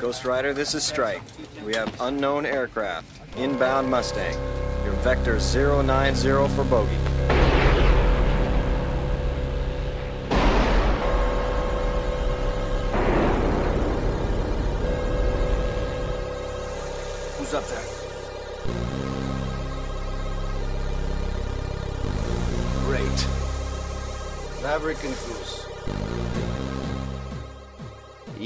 Ghost Rider, this is Strike. We have unknown aircraft. Inbound Mustang. Your vector 090 for bogey. Who's up there? Great. Maverick and Goose.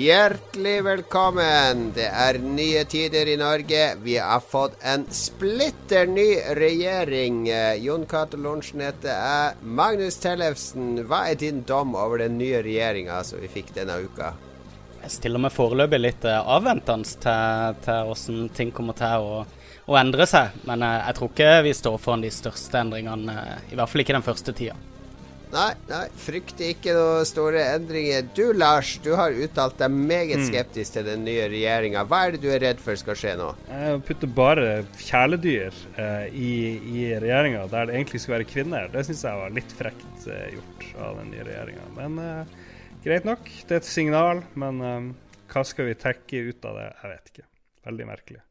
Hjertelig velkommen! Det er nye tider i Norge. Vi har fått en splitter ny regjering. Jon Cato Lorentzen heter jeg. Magnus Tellefsen, hva er din dom over den nye regjeringa som vi fikk denne uka? Jeg stiller meg foreløpig litt eh, avventende til, til hvordan ting kommer til å, å endre seg. Men eh, jeg tror ikke vi står foran de største endringene, eh, i hvert fall ikke den første tida. Nei, nei, frykter ikke noen store endringer. Du Lars, du har uttalt deg meget skeptisk til den nye regjeringa. Hva er det du er redd for skal skje nå? Jeg putter bare kjæledyr eh, i, i regjeringa der det egentlig skal være kvinner. Det syns jeg var litt frekt eh, gjort av den nye regjeringa. Men eh, greit nok. Det er et signal. Men eh, hva skal vi tekke ut av det? Jeg vet ikke. Veldig merkelig.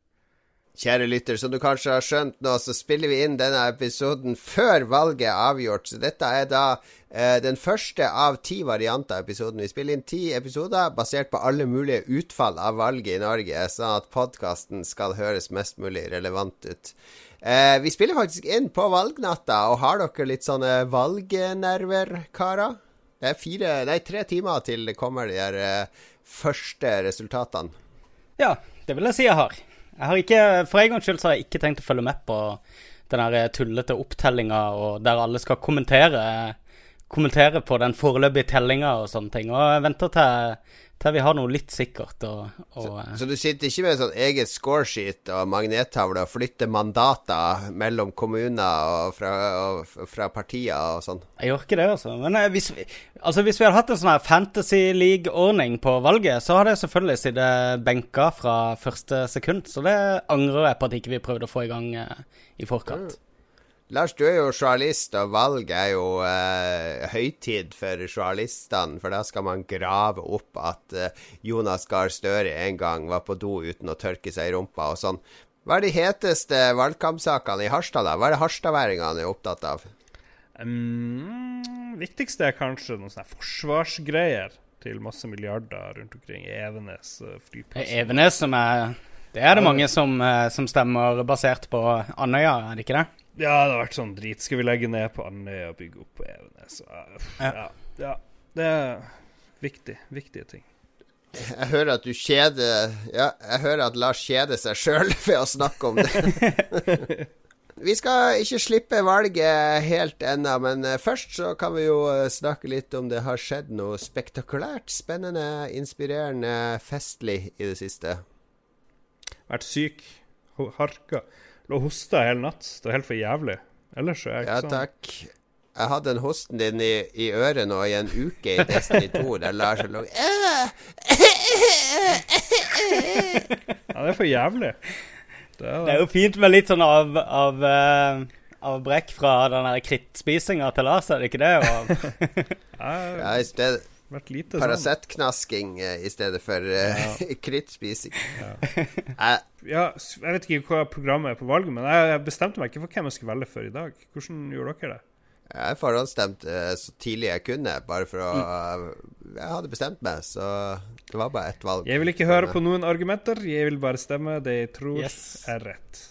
Kjære lytter, som du kanskje har skjønt nå, så spiller vi inn denne episoden før valget er avgjort. Så dette er da eh, den første av ti varianter av episoden. Vi spiller inn ti episoder basert på alle mulige utfall av valget i Norge, sånn at podkasten skal høres mest mulig relevant ut. Eh, vi spiller faktisk inn på valgnatta, og har dere litt sånne valgnerver, karer? Det er fire, nei, tre timer til det kommer de her eh, første resultatene. Ja, det vil jeg si jeg har. Jeg har ikke, For en gangs skyld så har jeg ikke tenkt å følge med på den der tullete opptellinga der alle skal kommentere, kommentere på den foreløpige tellinga og sånne ting. Og jeg venter til, til vi har noe litt sikkert. Og, og, Så du sitter ikke med sånn eget scoresheet og magnettavle og flytter mandater mellom kommuner og fra, og fra partier og sånn? Jeg gjør ikke det, altså. Men eh, hvis vi, altså, hvis vi hadde hatt en sånn her Fantasy League-ordning på valget, så hadde jeg selvfølgelig sittet benka fra første sekund. Så det angrer jeg på at ikke vi prøvde å få i gang eh, i forkant. Lars, du er jo journalist, og valg er jo eh, høytid for journalistene. For da skal man grave opp at eh, Jonas Gahr Støre en gang var på do uten å tørke seg i rumpa og sånn. Hva er de heteste valgkampsakene i Harstad, da? Hva er det harstadværingene er opptatt av? Um, viktigste er kanskje noen sånne forsvarsgreier til masse milliarder rundt omkring i Evenes eh, flyplass. Evenes som er Det er det mange som, eh, som stemmer basert på Andøya, er det ikke det? Ja, det har vært sånn drit. Skal vi legge ned på Andøya og bygge opp på Evenes? Ja, ja, ja. Det er viktig, viktige ting. Jeg hører at du kjeder Ja, jeg hører at Lars kjeder seg sjøl ved å snakke om det. Vi skal ikke slippe valget helt ennå, men eh, først så kan vi jo eh, snakke litt om det har skjedd noe spektakulært, spennende, inspirerende, festlig i det siste. Vært syk, harka. Lå og hosta hele natt. Det var helt for jævlig. Ellers er jeg ikke Ja, sånn. takk. Jeg hadde den hosten din i, i øret nå i en uke i Destiny 2, der Lars lå Ja, det er for jævlig. Det er Det det. er jo fint med litt sånn av, av, eh, avbrekk fra den krittspisinga til Lars, er det ikke det? Ja, i stedet vært lite. Paracet-knasking sånn. i stedet for uh, krittspising. Jeg, Ja, jeg vet ikke hva programmet er på valget, men jeg bestemte meg ikke for hvem jeg skulle velge for i dag. Hvordan gjorde dere det? jeg forhåndsstemte eh, så tidlig jeg kunne, bare for å Jeg hadde bestemt meg, så det var bare ett valg. Jeg vil ikke høre på noen argumenter, jeg vil bare stemme det jeg tror Yes. er rett.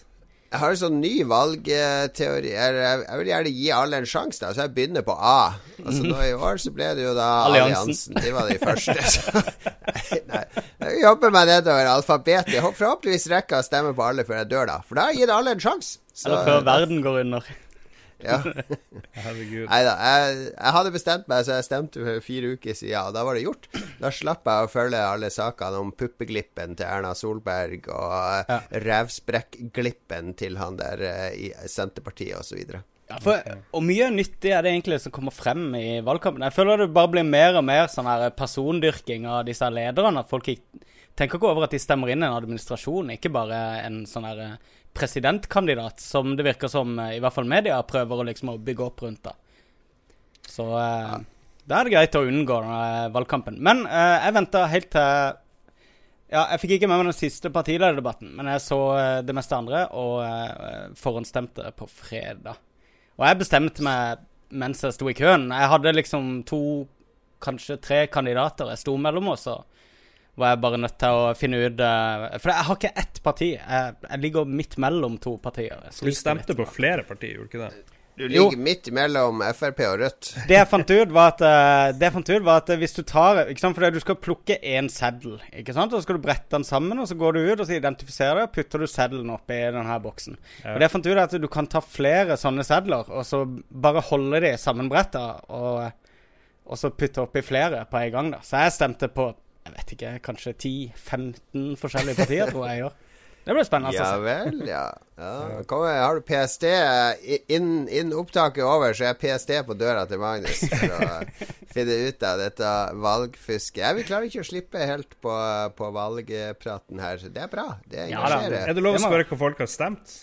Jeg har en sånn ny valgteori. Jeg, jeg vil gjerne gi alle en sjanse, da, så jeg begynner på A. Altså nå I år så ble det jo da Alliansen. Alliansen. De var de første. Så. Nei, jeg jobber meg nedover alfabetet. Jeg håper Forhåpentligvis rekker å stemme på alle før jeg dør, da. For da har jeg gitt alle en sjanse. Eller før verden går under. Ja. Herregud. Nei da. Jeg, jeg hadde bestemt meg, så jeg stemte for fire uker siden, og da var det gjort. Da slapp jeg å følge alle sakene om puppeglippen til Erna Solberg og Ja. revsprekkglippen til han der eh, i Senterpartiet osv. Ja, for, og mye nyttig er det egentlig som kommer frem i valgkampen. Jeg føler det bare blir mer og mer sånn her persondyrking av disse lederne. At folk ikke, tenker ikke over at de stemmer inn en administrasjon, ikke bare en sånn her presidentkandidat, som det virker som eh, i hvert fall media prøver å liksom bygge opp rundt. da. Så eh, da er det greit å unngå eh, valgkampen. Men eh, jeg venter helt til Ja, jeg fikk ikke med meg den siste partilederdebatten, men jeg så eh, det meste andre og uh, forhåndsstemte på fredag. Og jeg bestemte meg mens jeg sto i køen. Jeg hadde liksom to, kanskje tre kandidater jeg sto mellom, og så var jeg bare nødt til å finne ut uh, For jeg har ikke ett parti. Jeg, jeg ligger midt mellom to partier. Du stemte på flere partier, gjorde du ikke det? Du ligger jo. midt mellom Frp og Rødt. Det jeg fant ut, var at, uh, det jeg fant ut var at hvis du tar ikke sant, For du skal plukke én seddel, ikke sant? og så skal du brette den sammen, og så går du ut og så identifiserer det, og putter du seddelen oppi denne boksen. Ja. Og det jeg fant ut er at Du kan ta flere sånne sedler, og så bare holde de sammenbretta, og, og så putte oppi flere på en gang. da Så jeg stemte på jeg vet ikke, kanskje 10-15 forskjellige partier, tror jeg jeg. Det blir spennende. Ja altså. vel, ja. ja. Kom, har du PST Innen inn opptaket over, så er PST på døra til Magnus for å finne ut av dette valgfusket. Ja, vi klarer ikke å slippe helt på, på valgpraten her, så det er bra. Det engasjerer. Ja, er det lov å spørre hva folk har stemt?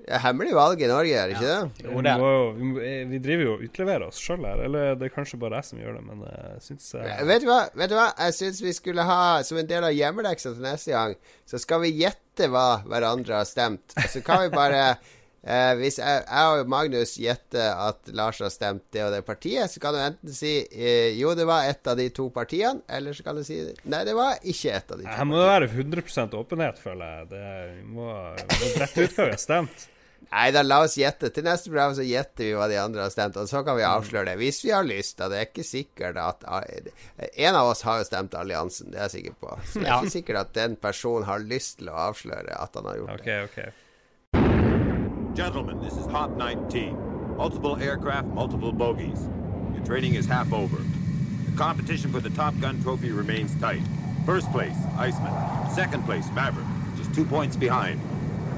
Det er hemmelig valg i Norge, er det ikke det? Jo, det er. Vi, driver jo og utleverer oss sjøl her. Eller det er kanskje bare jeg som gjør det, men jeg syns jeg... vet, du hva? vet du hva? Jeg syns vi skulle ha, som en del av hjemmeleksa til neste gang, så skal vi gjette hva hverandre har stemt. Så kan vi bare Eh, hvis jeg, jeg, og Magnus gjetter at Lars har stemt det og det partiet, så kan du enten si eh, jo, det var et av de to partiene, eller så kan du si nei, det var ikke et av de to. Her må det være 100 åpenhet, føler jeg. Det må, må brette ut hva vi har stemt. Nei da, la oss gjette. Til neste program så gjetter vi hva de andre har stemt, og så kan vi avsløre det. Hvis vi har lyst. Da. Det er ikke sikkert at En av oss har jo stemt alliansen, det er jeg sikker på. Så det er ikke sikkert at den personen har lyst til å avsløre at han har gjort okay, det. Okay. Gentlemen, this is Hop 19. Multiple aircraft, multiple bogies. Your training is half over. The competition for the Top Gun trophy remains tight. First place, Iceman. Second place, Maverick. Just two points behind.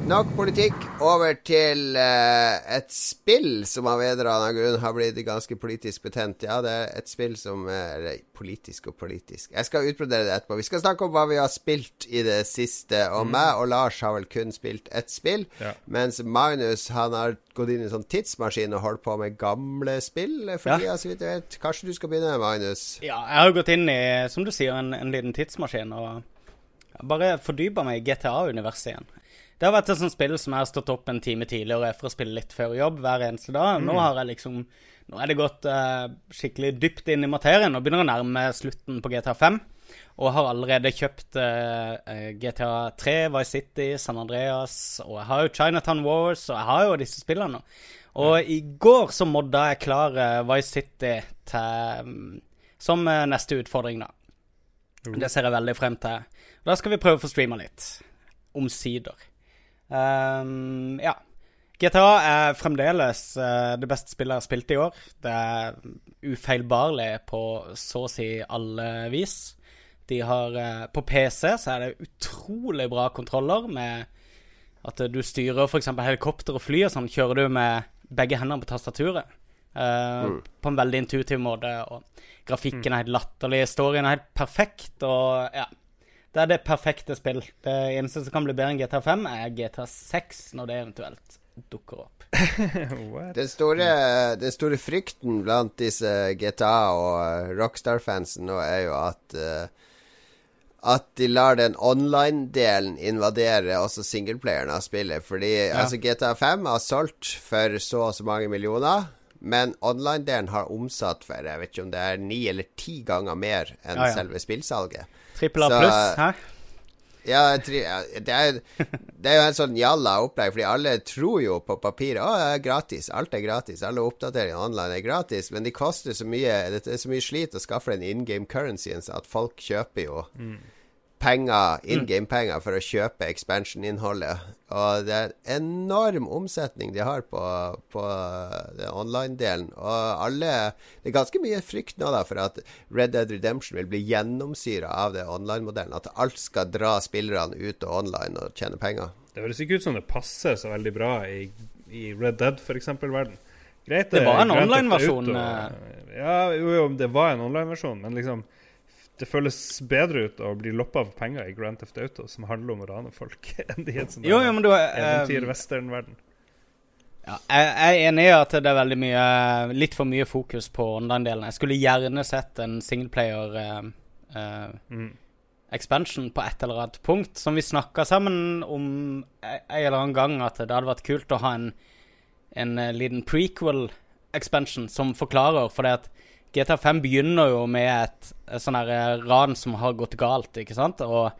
Nok politikk. Over til uh, et spill som av en eller annen grunn har blitt ganske politisk betent. Ja, det er et spill som er politisk og politisk. Jeg skal utbrodere det etterpå. Vi skal snakke om hva vi har spilt i det siste. Og mm. meg og Lars har vel kun spilt ett spill. Ja. Mens Magnus han har gått inn i en sånn tidsmaskin og holdt på med gamle spill. For ja. så vidt jeg vet. Kanskje du skal begynne, Magnus? Ja, jeg har gått inn i, som du sier, en, en liten tidsmaskin. Og bare fordypa meg i GTA-universet igjen. Det har vært et sånt spill som jeg har stått opp en time tidligere for å spille litt før jobb hver eneste dag. Nå mm. har jeg liksom Nå er det gått uh, skikkelig dypt inn i materien og begynner å nærme slutten på GTA 5. Og har allerede kjøpt uh, GTA 3, Vice City, San Andreas, og jeg har jo Chinatown Wars, og jeg har jo disse spillene. Og ja. i går så modda jeg klar uh, Vice City til, um, som uh, neste utfordring, da. Mm. Det ser jeg veldig frem til. Da skal vi prøve å få streama litt. Omsider. Um, ja. GTA er fremdeles uh, det beste spillet jeg har spilt i år. Det er ufeilbarlig på så å si alle vis. De har uh, På PC så er det utrolig bra kontroller med at du styrer f.eks. helikopter og fly og sånn. Kjører du med begge hendene på tastaturet. Uh, mm. På en veldig intuitiv måte. Og grafikken er helt latterlig. Storyen er helt perfekt. Og ja, det er det perfekte spill. Det eneste som kan bli bedre enn GTA 5, er GTA 6, når det eventuelt dukker opp. den, store, den store frykten blant disse GTA- og uh, Rockstar-fansen nå er jo at uh, at de lar den online-delen invadere også singleplayeren av spillet. Fordi ja. altså, GTA 5 har solgt for så og så mange millioner. Men online-delen har omsatt for jeg vet ikke om det er ni eller ti ganger mer enn ja, ja. selve spillsalget. Trippel A pluss, hæ? Ja, det er, det er jo en sånn jalla opplegg, fordi alle tror jo på papiret å, det er gratis. Alt er gratis. Alle oppdateringer online er gratis, men de koster så mye Det er så mye slit å skaffe den in game currencyen at folk kjøper jo mm penger, in mm. game-penger for å kjøpe expansion-innholdet. Og det er enorm omsetning de har på, på online-delen. Og alle Det er ganske mye frykt nå da for at Red Dead Redemption vil bli gjennomsyra av det online-modellen. At alt skal dra spillerne ut og online og tjene penger. Det høres ikke ut som det passer så veldig bra i, i Red Dead f.eks.-verden. Greit, det var en online-versjon. Eh. Ja, jo, jo, det var en online-versjon, men liksom det føles bedre ut å bli loppa av penger i Grand Theft Auto, som handler om å rane folk, enn i en sånn jo, jo, men du, eventyr-western-verden. Ja, jeg er enig i at det er veldig mye litt for mye fokus på online-delen. Jeg skulle gjerne sett en singleplayer uh, uh, mm. expansion på et eller annet punkt. Som vi snakka sammen om en eller annen gang, at det hadde vært kult å ha en, en eh, liten prequel-expansion som forklarer. For det at GTA 5 begynner jo med et, et sånn her eh, ran som har gått galt, ikke sant? Og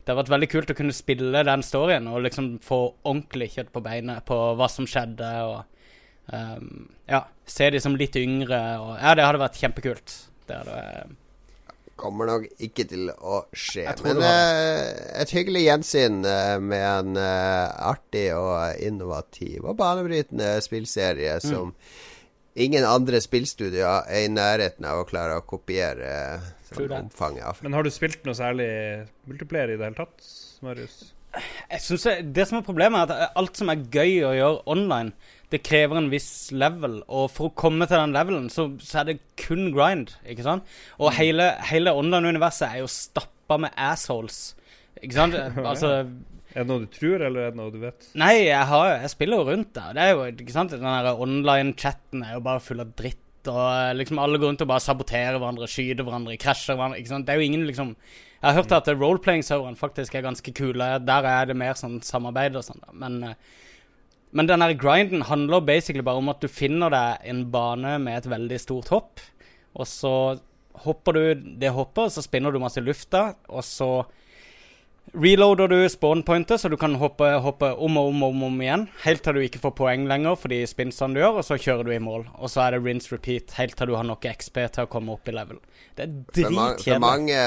det har vært veldig kult å kunne spille den storyen og liksom få ordentlig kjøtt på beinet på hva som skjedde. og um, ja, Se de som litt yngre. Og, ja, det hadde vært kjempekult. Det hadde kommer nok ikke til å skje. Men eh, et hyggelig gjensyn eh, med en eh, artig og innovativ og banebrytende spillserie Mm. som ingen andre spillstudier er i nærheten av å klare å kopiere sånn omfanget av. Men har du spilt noe særlig multiplayer i det hele tatt, Marius? Jeg synes det, det som er problemet, er at alt som er gøy å gjøre online, det krever en viss level. Og for å komme til den levelen, så, så er det kun grind. ikke sant? Og hele, hele online-universet er jo stappa med assholes. Ikke sant? Altså Er det noe du tror, eller er det noe du vet? Nei, jeg, har, jeg spiller jo rundt der. Det er jo, ikke sant? Den online-chatten er jo bare full av dritt. Og eh, liksom alle går rundt og bare saboterer hverandre, skyter hverandre, krasjer hverandre. ikke sant? Det er jo ingen liksom Jeg har hørt at roleplaying-serveren faktisk er ganske kule. Der er det mer sånn samarbeid og sånn. Men, eh, men den der grinden handler basically bare om at du finner deg en bane med et veldig stort hopp, og så hopper du det hoppet, og så spinner du masse i lufta, og så Reloader du spawnpointet, så du kan hoppe, hoppe om og om og om, om igjen. Helt til du ikke får poeng lenger for de spinsene du gjør, og så kjører du i mål. Og så er det rinse repeat helt til du har nok XP til å komme opp i level. Det er ma for, mange,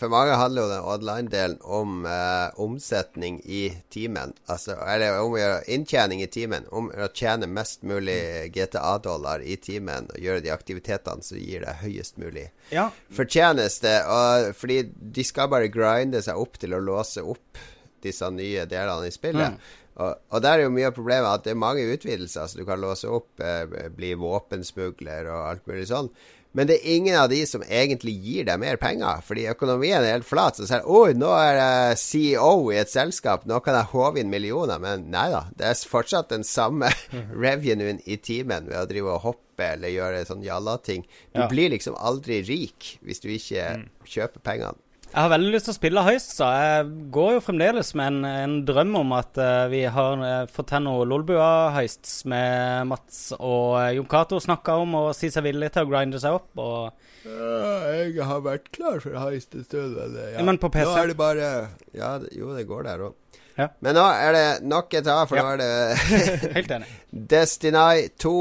for mange handler jo den online-delen om uh, omsetning i timen. Altså, eller om å gjøre inntjening i timen. Om å tjene mest mulig GTA-dollar i timen og gjøre de aktivitetene som gir deg høyest mulig Ja, fortjeneste. Og, fordi de skal bare grinde seg opp til å låse opp disse nye delene i spillet. Mm. Og, og der er jo mye av problemet at det er mange utvidelser, så du kan låse opp, eh, bli våpensmugler og alt mulig sånn. Men det er ingen av de som egentlig gir deg mer penger, fordi økonomien er helt flat. Så sier oi, nå er jeg CEO i et selskap, nå kan jeg håve inn millioner. Men nei da, det er fortsatt den samme revenuen i timen ved å drive og hoppe eller gjøre sånn jalla-ting. Du Ja. blir liksom aldri rik hvis du ikke kjøper pengene. Jeg har veldig lyst til å spille heist, så jeg går jo fremdeles med en, en drøm om at uh, vi har uh, fått til noe Lolbua-heists med Mats og uh, Jon Cato snakka om å si seg villig til å grinde seg opp. Og jeg har vært klar for heist en stund, men, Ja, men på PC? Nå er det bare Ja, jo, det går der òg. Ja. Men nå er det nok et A, for Ja. nå er det helt enig. Destiny 2.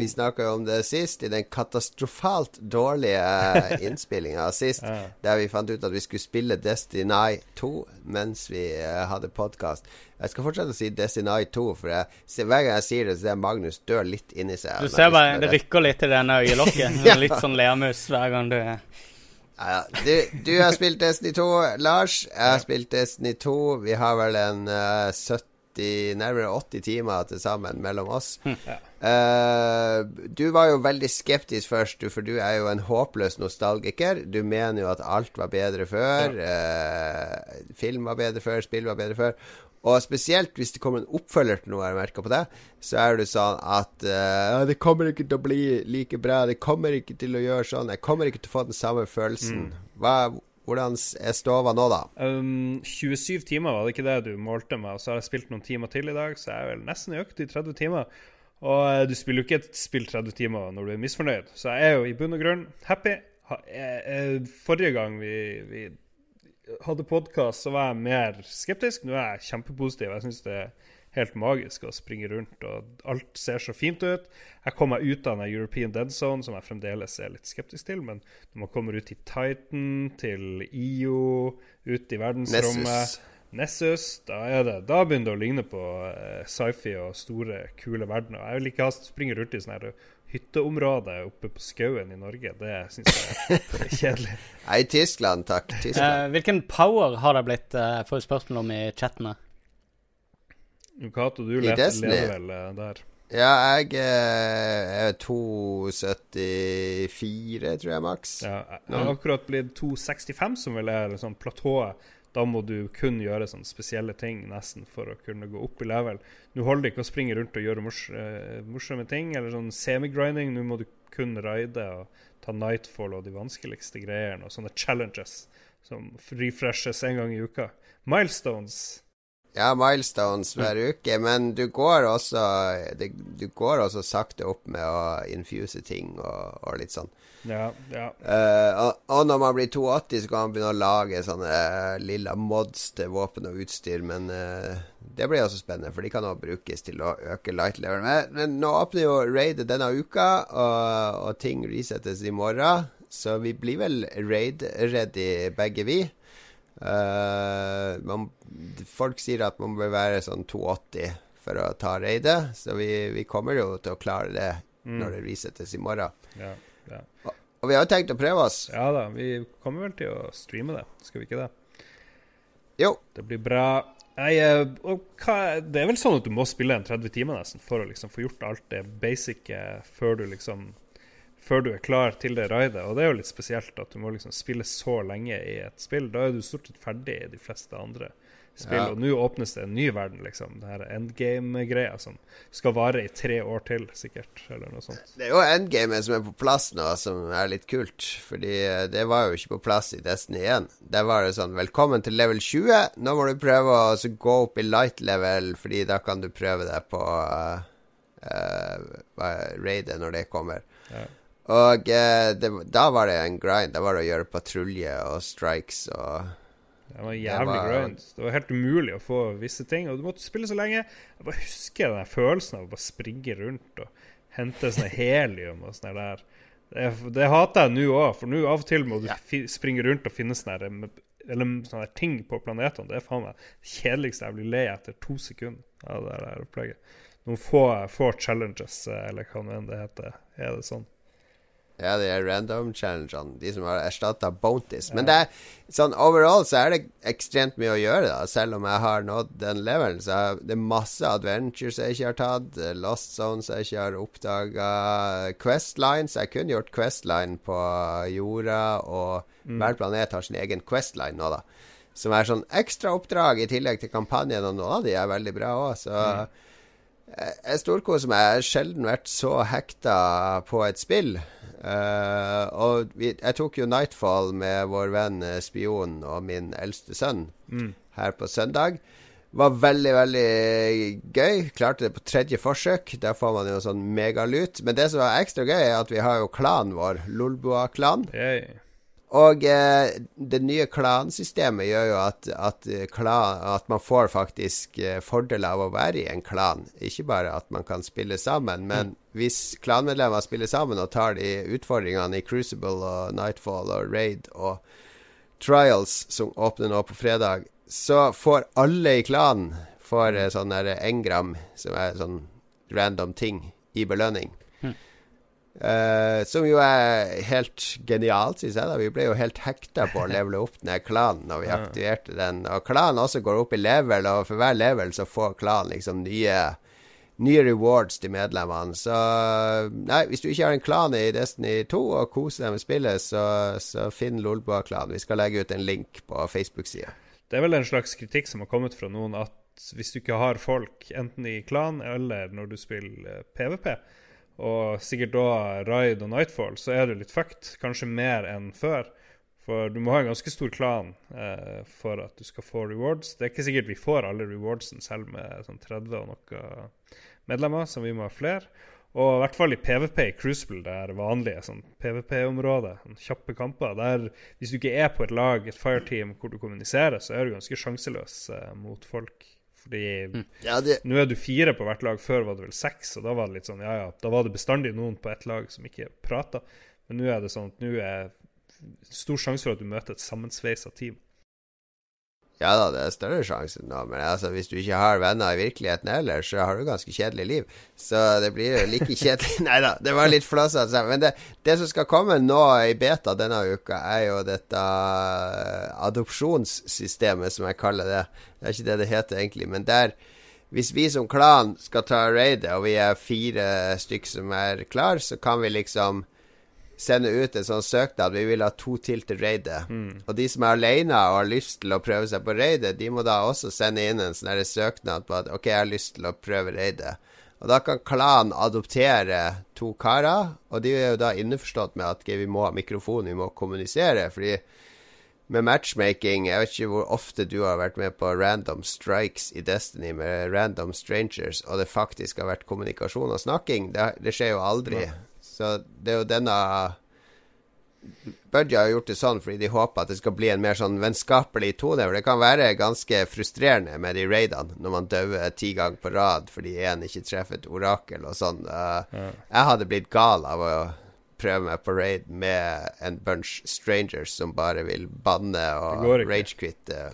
Vi snakka jo om det sist, i den katastrofalt dårlige innspillinga sist, Ja. der vi fant ut at vi skulle spille Destiny 2 mens vi uh, hadde podkast. Jeg skal fortsette å si Destiny 2, for jeg, hver gang jeg sier det, så ser Magnus dør litt inni seg. Du ser bare det rykker litt i denne øyelokket. Ja. Litt sånn lermus hver gang du Ja, du, du har spilt Destiny 2, Lars. Jeg har spilt Destiny 2. Vi har vel en uh, 70, nærmere 80 timer til sammen mellom oss. Eh, du var jo veldig skeptisk først, for du er jo en håpløs nostalgiker. Du mener jo at alt var bedre før. eh, film var bedre før, spill var bedre før. Og spesielt hvis det kommer en oppfølger til noe jeg har merka på deg, så er du sånn at uh, det kommer ikke til å bli like bra, det kommer ikke til å gjøre sånn, jeg kommer ikke til å få den samme følelsen. Hva, hvordan er stova nå, da? Um, 27 timer var det ikke det du målte med, og så har jeg spilt noen timer til i dag, så jeg er vel nesten økt i 30 timer. Og eh, du spiller jo ikke et spill 30 timer når du er misfornøyd, så jeg er jo i bunn og grunn happy. Ha, eh, eh, forrige gang vi, vi hadde podkast, så var jeg mer skeptisk. Nå er jeg kjempepositiv. Jeg syns det er helt magisk å springe rundt, og alt ser så fint ut. Jeg kom meg ut av den European Dead Zone, som jeg fremdeles er litt skeptisk til, men når man kommer ut i Titan, til IO, ut i verdensrommet Nessus. Nessus, da, er det, da begynner det å ligne på eh, sci-fi og store, kule verdener. Jeg vil ikke ha springe rundt i sånne her hytteområde oppe på skauen i Norge. Det syns jeg er kjedelig. Nei, Tyskland, takk. Tyskland. Uh, Hvilken power har det blitt, uh, får spørsmål om i chatten her. Cato, du I lever, vel der? Ja, jeg eh, er 2,74, tror jeg, maks. Ja, jeg har akkurat blitt 265, som vel er liksom platået. Da må du kun gjøre sånne spesielle ting nesten for å kunne gå opp i level. Nå holder det ikke å springe rundt og gjøre mors eh, morsomme ting, eller sånn semi-grinding. Nå må du kun raide og ta Nightfall og de vanskeligste greiene, og sånne challenges som refreshes en gang i uka. Milestones. Ja, milestones hver uke, men du går også Du går også sakte opp med å infuse ting og, og litt sånn. Ja, ja. Uh, og, og, når man blir 82, så kan man begynne å lage sånne uh, lilla mods til våpen og utstyr, men uh, det blir også spennende, for de kan også brukes til å øke light level. Men, men nå åpner jo raidet denne uka, og, og ting resettes i morgen, så vi blir vel raid-ready begge vi. Uh, man, folk sier at man bør være sånn 280 for å ta raidet, så vi, vi, kommer jo til å klare det mm. når det resettes i morgen. Ja, ja. Og, og, vi har jo tenkt å prøve oss. Ja da, vi kommer vel til å streame det, skal vi ikke det? Jo. Det blir bra. Nei, eh, hva, det er vel sånn at du må spille en 30 timer nesten for å liksom få gjort alt det basic før du liksom før du er klar til det raidet. Og det er jo litt spesielt at du må liksom spille så lenge i et spill. Da er du stort sett ferdig i de fleste andre spill. Ja. Og nå åpnes det en ny verden, liksom. Det her endgame-greia som skal vare i tre år til, sikkert. Eller noe sånt. Det er jo endgamet som er på plass nå, som er litt kult. Fordi eh, det var jo ikke på plass i Destiny 1. Der var det sånn Velkommen til level 20. Nå må du prøve å gå opp i light level, fordi da kan du prøve deg på uh, uh, raidet når det kommer. Ja. Og eh, det, da var det en grind. Da var det å gjøre patrulje og strikes og Det var jævlig det var, grind. Det var helt umulig å få visse ting. Og du måtte spille så lenge. Jeg bare husker den følelsen av å bare springe rundt og hente sånn helium og sånn der. Det, det, hater jeg nå òg, for nå av og til må du ja. springe rundt og finne sånne, eller, sånne ting på planetene. Det er faen meg det kjedeligste jeg blir lei etter to sekunder av det der opplegget. Noen få, få challenges, eller hva nå enn det heter, er det sånn. Ja, de er random challengene. De som har erstatta bounties. Men det er, sånn overall så er det ekstremt mye å gjøre, da. Selv om jeg har nådd den levelen, så er det masse adventures jeg ikke har tatt. Lost zones jeg ikke har oppdaga. Questlines. Jeg kunne gjort Questline på jorda, og mm. hver planet har sin egen Questline nå, da. Som er sånn ekstra oppdrag i tillegg til kampanjen, og noen av de er veldig bra òg, så mm. Jeg storkoser meg. Jeg har sjelden vært så hekta på et spill. Uh, og vi, jeg tok jo Nightfall med vår venn eh, Spion og min eldste sønn mm. her på søndag. Var veldig, veldig gøy. Klarte det på tredje forsøk. Der får man jo sånn megalut. Men det som var ekstra gøy, er at vi har jo klanen vår, Lolbua-klan. Hey. Og eh, det nye klansystemet gjør jo at, at, eh, klan, at man får faktisk eh, fordeler av å være i en klan. Ikke bare at man kan spille sammen, men mm. hvis klanmedlemmer spiller sammen og tar de utfordringene i Crucible og Nightfall og Raid og Trials, som åpner nå på fredag, så får alle i klanen får eh, sånn engram, som er sånn random ting, i belønning. Uh, som jo er helt genialt, syns jeg. da Vi ble jo helt hekta på å levele opp den klanen når vi aktiverte den. Og klanen også går opp i level, og for hver level så får klanen liksom nye Nye rewards til medlemmene. Så nei, hvis du ikke har en klan i Destiny 2 og koser deg med spillet, så, så finn Lolboa-klanen. Vi skal legge ut en link på Facebook-sida. Det er vel en slags kritikk som har kommet fra noen, at hvis du ikke har folk enten i klan eller når du spiller PVP, og sikkert da Raid og Nightfall, så er du litt fucked. Kanskje mer enn før. For du må ha en ganske stor klan eh, for at du skal få rewards. Det er ikke sikkert vi får alle rewardsen selv med sånn 30 og noe medlemmer, så vi må ha flere. Og i hvert fall i PVP i Crucible, det er vanlige sånn PVP-området, sånn kjappe kamper der Hvis du ikke er på et lag, et fireteam, hvor du kommuniserer, så er du ganske sjanseløs eh, mot folk. Fordi mm. ja, det... nå er du fire på hvert lag. Før var det vel seks, og da var det litt sånn, ja ja, da var det bestandig noen på ett lag som ikke prata. Men nå er det sånn at nå er stor sjanse for at du møter et sammensveisa team. Ja da, det er større sjanse nå, men altså, hvis du ikke har venner i virkeligheten ellers, så har du ganske kjedelig liv. Så det blir jo like kjedelig Nei da, det var litt flåsete. Men det, det, som skal komme nå i beta denne uka, er jo dette eh, adopsjonssystemet, som jeg kaller det. Det er ikke det det heter egentlig, men der hvis vi som klan skal ta raidet, og vi er fire stykker som er klar, så kan vi liksom sende ut en sånn søknad. Vi vil ha to til til raidet. Mm. Og de som er alene og har lyst til å prøve seg på raidet, de må da også sende inn en sånn søknad på at OK, jeg har lyst til å prøve raidet. Og da kan klanen adoptere to karer, og de er jo da innforstått med at okay, vi må ha mikrofon, vi må kommunisere, fordi med matchmaking. Jeg vet ikke hvor ofte du har vært med på random strikes i Destiny med random strangers, og det faktisk har vært kommunikasjon og snakking. Det, det skjer jo aldri. Ja. Så det er jo denne Budgie har gjort det sånn fordi de håper at det skal bli en mer sånn vennskapelig tone. For det kan være ganske frustrerende med de raidene når man dauer ti ganger på rad fordi én ikke treffer et orakel og sånn. Jeg hadde blitt gal av å prøve meg på raid med en bunch strangers som bare vil banne og ragequitte.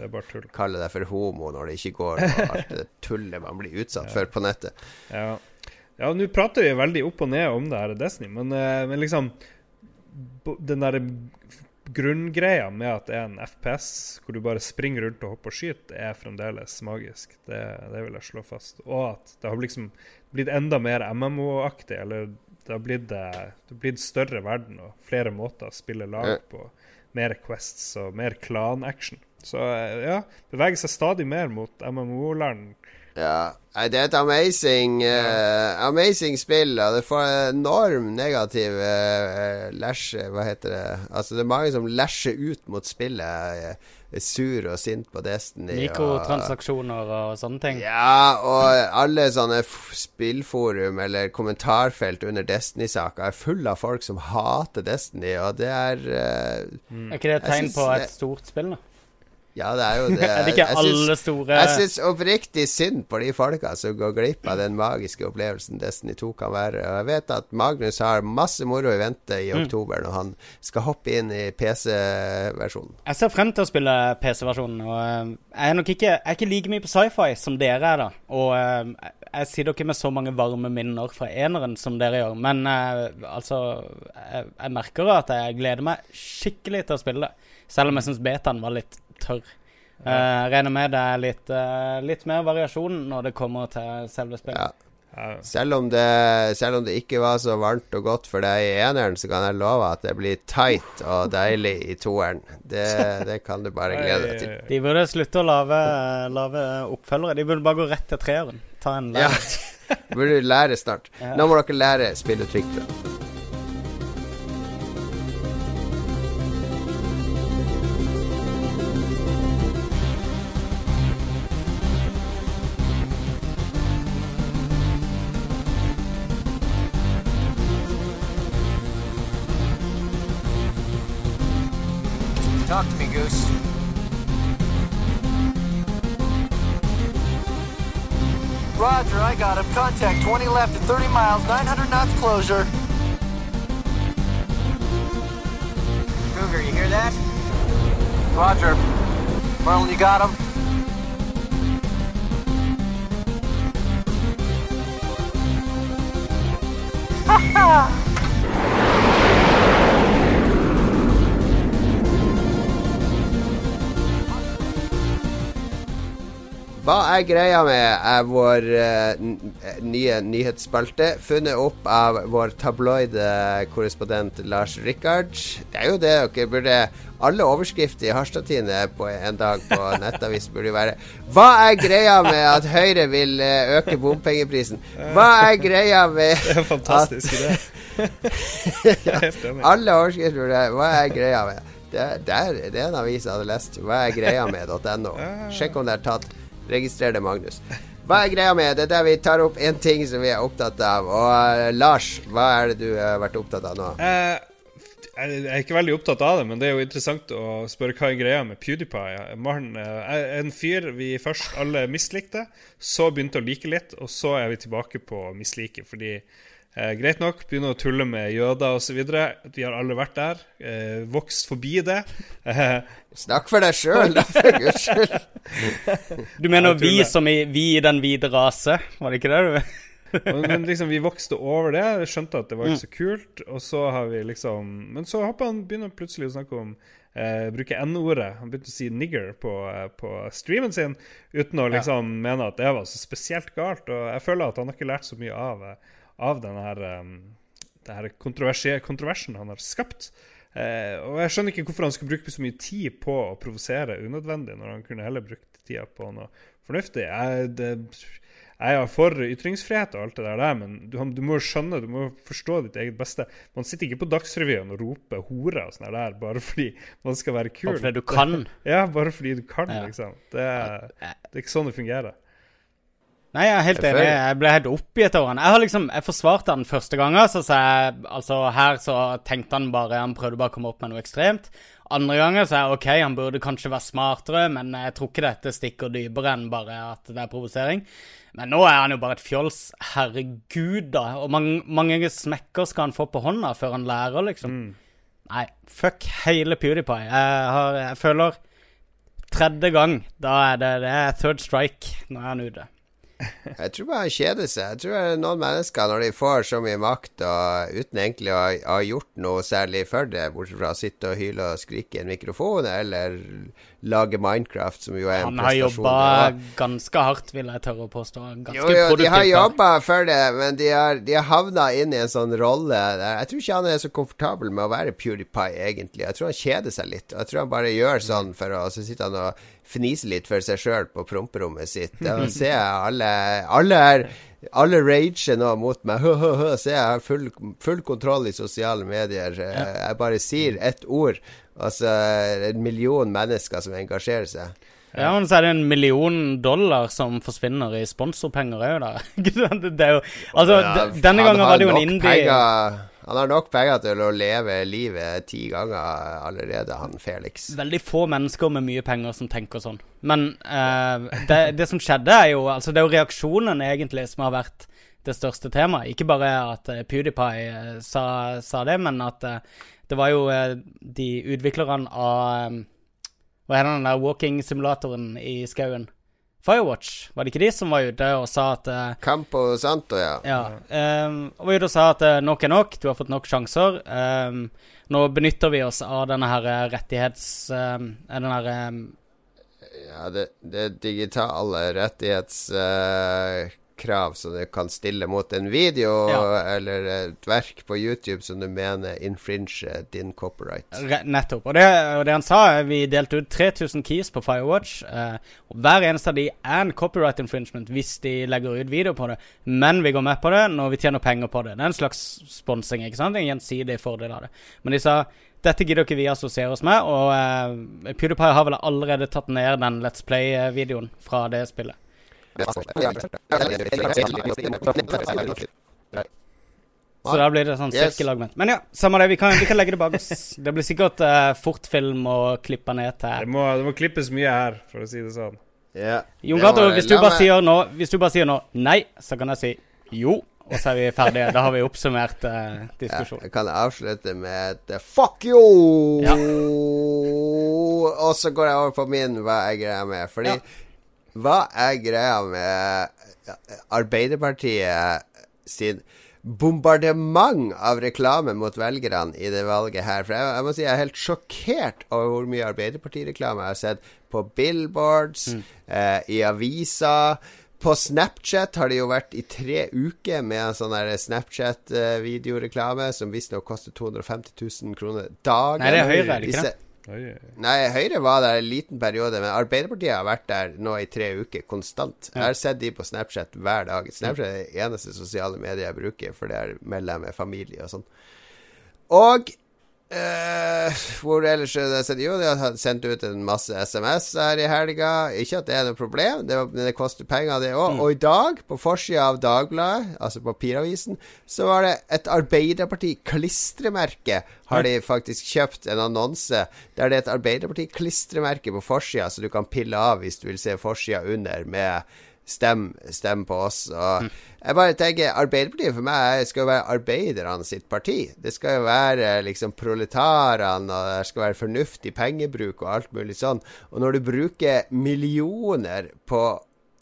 Kalle deg for homo når det ikke går, og alt det tullet man blir utsatt ja. for på nettet. Ja, ja nå prater vi veldig opp og ned om det her Disney, men, uh, men liksom den der grunngreia med at det er en FPS hvor du bare springer rundt og hopper og skyter, er fremdeles magisk. Det, det, vil jeg slå fast. Og at det har liksom blitt enda mer MMO-aktig. Eller det har blitt, eh, det har blitt større verden og flere måter å spille lag på. Mer quests og mer klan-action. Så eh, ja, beveger seg stadig mer mot MMO-land ja, det er et amazing uh, Amazing spill, og det får enorm negativ uh, lash Hva heter det? Altså, det er mange som lasher ut mot spillet. Uh, er sur og sint på Destiny. Mikrotransaksjoner og, og sånne ting. Ja, og alle sånne spillforum eller kommentarfelt under Destiny-saker er full av folk som hater Destiny, og det er mm. Er ikke det et tegn på et stort spill, da? Ja, det er jo det. er det jeg alle synes, store Jeg syns oppriktig synd på de folka som går glipp av den magiske opplevelsen Destiny 2 kan være. Og jeg vet at Magnus har masse moro i vente i mm. oktober når han skal hoppe inn i PC-versjonen. Jeg ser frem til å spille PC-versjonen. Og eh, jeg er nok ikke, jeg er ikke like mye på sci-fi som dere er, da. Og eh, jeg sitter ikke med så mange varme minner fra eneren som dere gjør. Men uh, altså jeg, jeg merker at jeg gleder meg skikkelig til å spille det. Selv om jeg syns betaen var litt tørr. Jeg uh, regner med det er litt, uh, litt, mer variasjon når det kommer til selve spillet. Ja. Selv om, det, selv om, det, ikke var så varmt og godt for deg i eneren, så kan jeg love at det blir tight og deilig i toeren. Det, det kan du bare glede deg til. De burde slutte å lage, lage oppfølgere. De burde bare gå rett til treeren. Ta en lærer. Ja. burde lære snart. Nå må dere lære spilletrykk. 900 knots closure. Cougar, you hear that? Roger. Merlin, you got him? Ha ha! Hva er greia med er vår uh, nye nyhetsspalte, funnet opp av vår tabloide korrespondent Lars Rikard. Det er jo det dere burde Alle overskrifter i Harstadtine på en dag på nettavis burde jo være Hva er greia med at Høyre vil uh, øke bompengeprisen? Hva er greia med Det er en fantastisk idé. Alle overskrifter burde Hva er greia med det, det, er, det er en avis jeg hadde lest. Hva er greia med.no. Sjekk om det er tatt. Registrer det, Magnus. Hva er greia med det? der vi tar opp én ting som vi er opptatt av. Og uh, Lars, hva er det du har vært opptatt av nå? Uh, jeg er ikke veldig opptatt av det, men det er jo interessant å spørre hva er greia med PewDiePie. Man, er eh, en fyr vi først alle mislikte, så begynte å like litt, og så er vi tilbake på å mislike. Fordi Eh, greit nok, begynne å tulle med jøder osv. Vi har alle vært der. Eh, vokst forbi det. Eh, Snakk for deg sjøl, da, for guds skyld. Du mener vi som i vi i den hvite rase, var det ikke det du men liksom, vi vokste over det. Skjønte at det var ikke så kult. Og så har vi liksom Men så hopper han begynner plutselig å snakke om eh, bruke N-ordet. Han begynte å si 'nigger' på, eh, på, streamen sin uten å liksom ja. mene at det var så spesielt galt. Og jeg føler at han har ikke lært så mye av eh, av denne her, um, denne kontroversen han har skapt. Eh, og jeg skjønner ikke hvorfor han skulle bruke så mye tid på å provosere unødvendig, når han kunne heller brukt tida på noe fornuftig. Jeg, det, jeg er for ytringsfrihet og alt det der, men du, du må jo skjønne, du må forstå ditt eget beste. Man sitter ikke på Dagsrevyen og roper 'hore' og sånn der bare fordi man skal være kul. Bare fordi du kan. ja, bare fordi du kan, Ja. liksom. Det er, det er ikke sånn det fungerer. Nei, jeg er helt enig. Jeg ble helt oppgitt over han. Jeg har liksom, jeg forsvarte han første gangen, så sa jeg Altså, her så tenkte han bare Han prøvde bare å komme opp med noe ekstremt. Andre ganger så er det OK, han burde kanskje være smartere, men jeg tror ikke dette stikker dypere enn bare at det er provosering. Men nå er han jo bare et fjols. Herregud, da. Og mange, mange smekker skal han få på hånda før han lærer, liksom. Nei, fuck hele PewDiePie. Jeg, har, jeg føler Tredje gang, da er det, det er third strike. Nå er han ute. Jeg tror bare han kjeder seg. Jeg tror noen mennesker, når de får så mye makt og uten egentlig å ha, gjort noe særlig for det, bortsett fra å sitte og hyle og skrike i en mikrofon eller lage Minecraft, som jo er en prestasjon Han har jobba ganske hardt, vil jeg tørre å påstå. Ganske Jo, jo, de har jobba for det, men de har, de har havna inn i en sånn rolle der Jeg tror ikke han er så komfortabel med å være PewDiePie, egentlig. Jeg tror han kjeder seg litt. Jeg tror han bare gjør sånn for å Så sitter han og fniser litt for seg sjøl på promperommet sitt. Da ser jeg alle Alle er alle rager nå mot meg. Hø, hø, hø. Se, jeg har full, full kontroll i sosiale medier. Jeg bare sier ett ord, Altså så en million mennesker som engasjerer seg. Ja, men så er det en million dollar som forsvinner i sponsorpenger òg, da. Det er jo Altså, Ja, denne gangen var det jo en indie penger- Han har nok penger til å leve livet ti ganger allerede, han Felix. Veldig få mennesker med mye penger som tenker sånn. Men eh, det, det som skjedde, er jo Altså, det er jo reaksjonen egentlig som har vært det største temaet. Ikke bare at eh, PewDiePie eh, sa, sa det, men at eh, det var jo de utviklerne av Hva heter den der walking-simulatoren i skauen? Firewatch, var det ikke de som var ute og sa at uh, Campo Santo, ja. ja. Um, og ute og sa at uh, nok er nok, du har fått nok sjanser. Um, nå benytter vi oss av denne her eh, rettighets... Um, denne her um, ja det, det digitale rettighetskrav som du kan stille mot en video Ja. eller et verk på YouTube som du mener infringer din copyright. nettopp. Og det, og det han sa, er vi delte ut 3000 keys på Firewatch. eh, hver eneste av de er en copyright infringement hvis de legger ut video på det. Men vi går med på det når vi tjener penger på det. Det er en slags sponsing, ikke sant? En gjensidig fordel av det. Men de sa dette gidder ikke vi assosiere oss med, og eh, PewDiePie har vel allerede tatt ned den Let's Play-videoen fra det spillet. Så da blir det sånn Yes. sirkelargument. Men ja, samme det. Vi kan, vi kan legge det bak oss. Det blir sikkert uh, fortfilm å klippe ned Det til må, det må klippes mye her, for å si det sånn. Ja. Jon Det det. hvis du bare sier nå Hvis du bare sier nå nei, så kan jeg si jo. Og så er vi ferdige. Da har vi oppsummert uh, Ja, diskusjonen. jeg kan avslutte med et eh, fuck you! Ja. Og så går jeg over på min hva jeg greier med. Fordi Ja. Hva er greia med Arbeiderpartiet sin bombardement av reklame mot velgerne i det valget her. For jeg, jeg må si jeg er helt sjokkert over hvor mye Arbeiderpartireklame jeg har sett på billboards, eh, i aviser. På Snapchat har det jo vært i tre uker med en sånn Snapchat-videoreklame som visstnok koster 250 000 kroner dagen. Nei, det er Høyre, er det ikke det? Oi. Nei, Høyre var der en liten periode, men Arbeiderpartiet har vært der nå i tre uker konstant. Jeg har sett de på Snapchat hver dag. Snapchat er det eneste sosiale mediet jeg bruker, for det er jeg med familie og sånn. Og eh, hvor ellers er det? Jo, de har sendt ut en masse SMS her i helga. Ikke at det er noe problem, det, det koster penger, det òg. Og i dag, på forsida av Dagbladet, altså papiravisen, så var det et Arbeiderparti-klistremerke. Har de faktisk kjøpt en annonse der det er et Arbeiderparti-klistremerke på forsida, så du kan pille av hvis du vil se forsida under med Stem, stem på oss. Og jeg bare tenker Arbeiderpartiet for meg skal jo være arbeiderne sitt parti. Det skal jo være liksom proletarene, og det skal være fornuftig pengebruk og alt mulig sånn. Og når du bruker millioner på,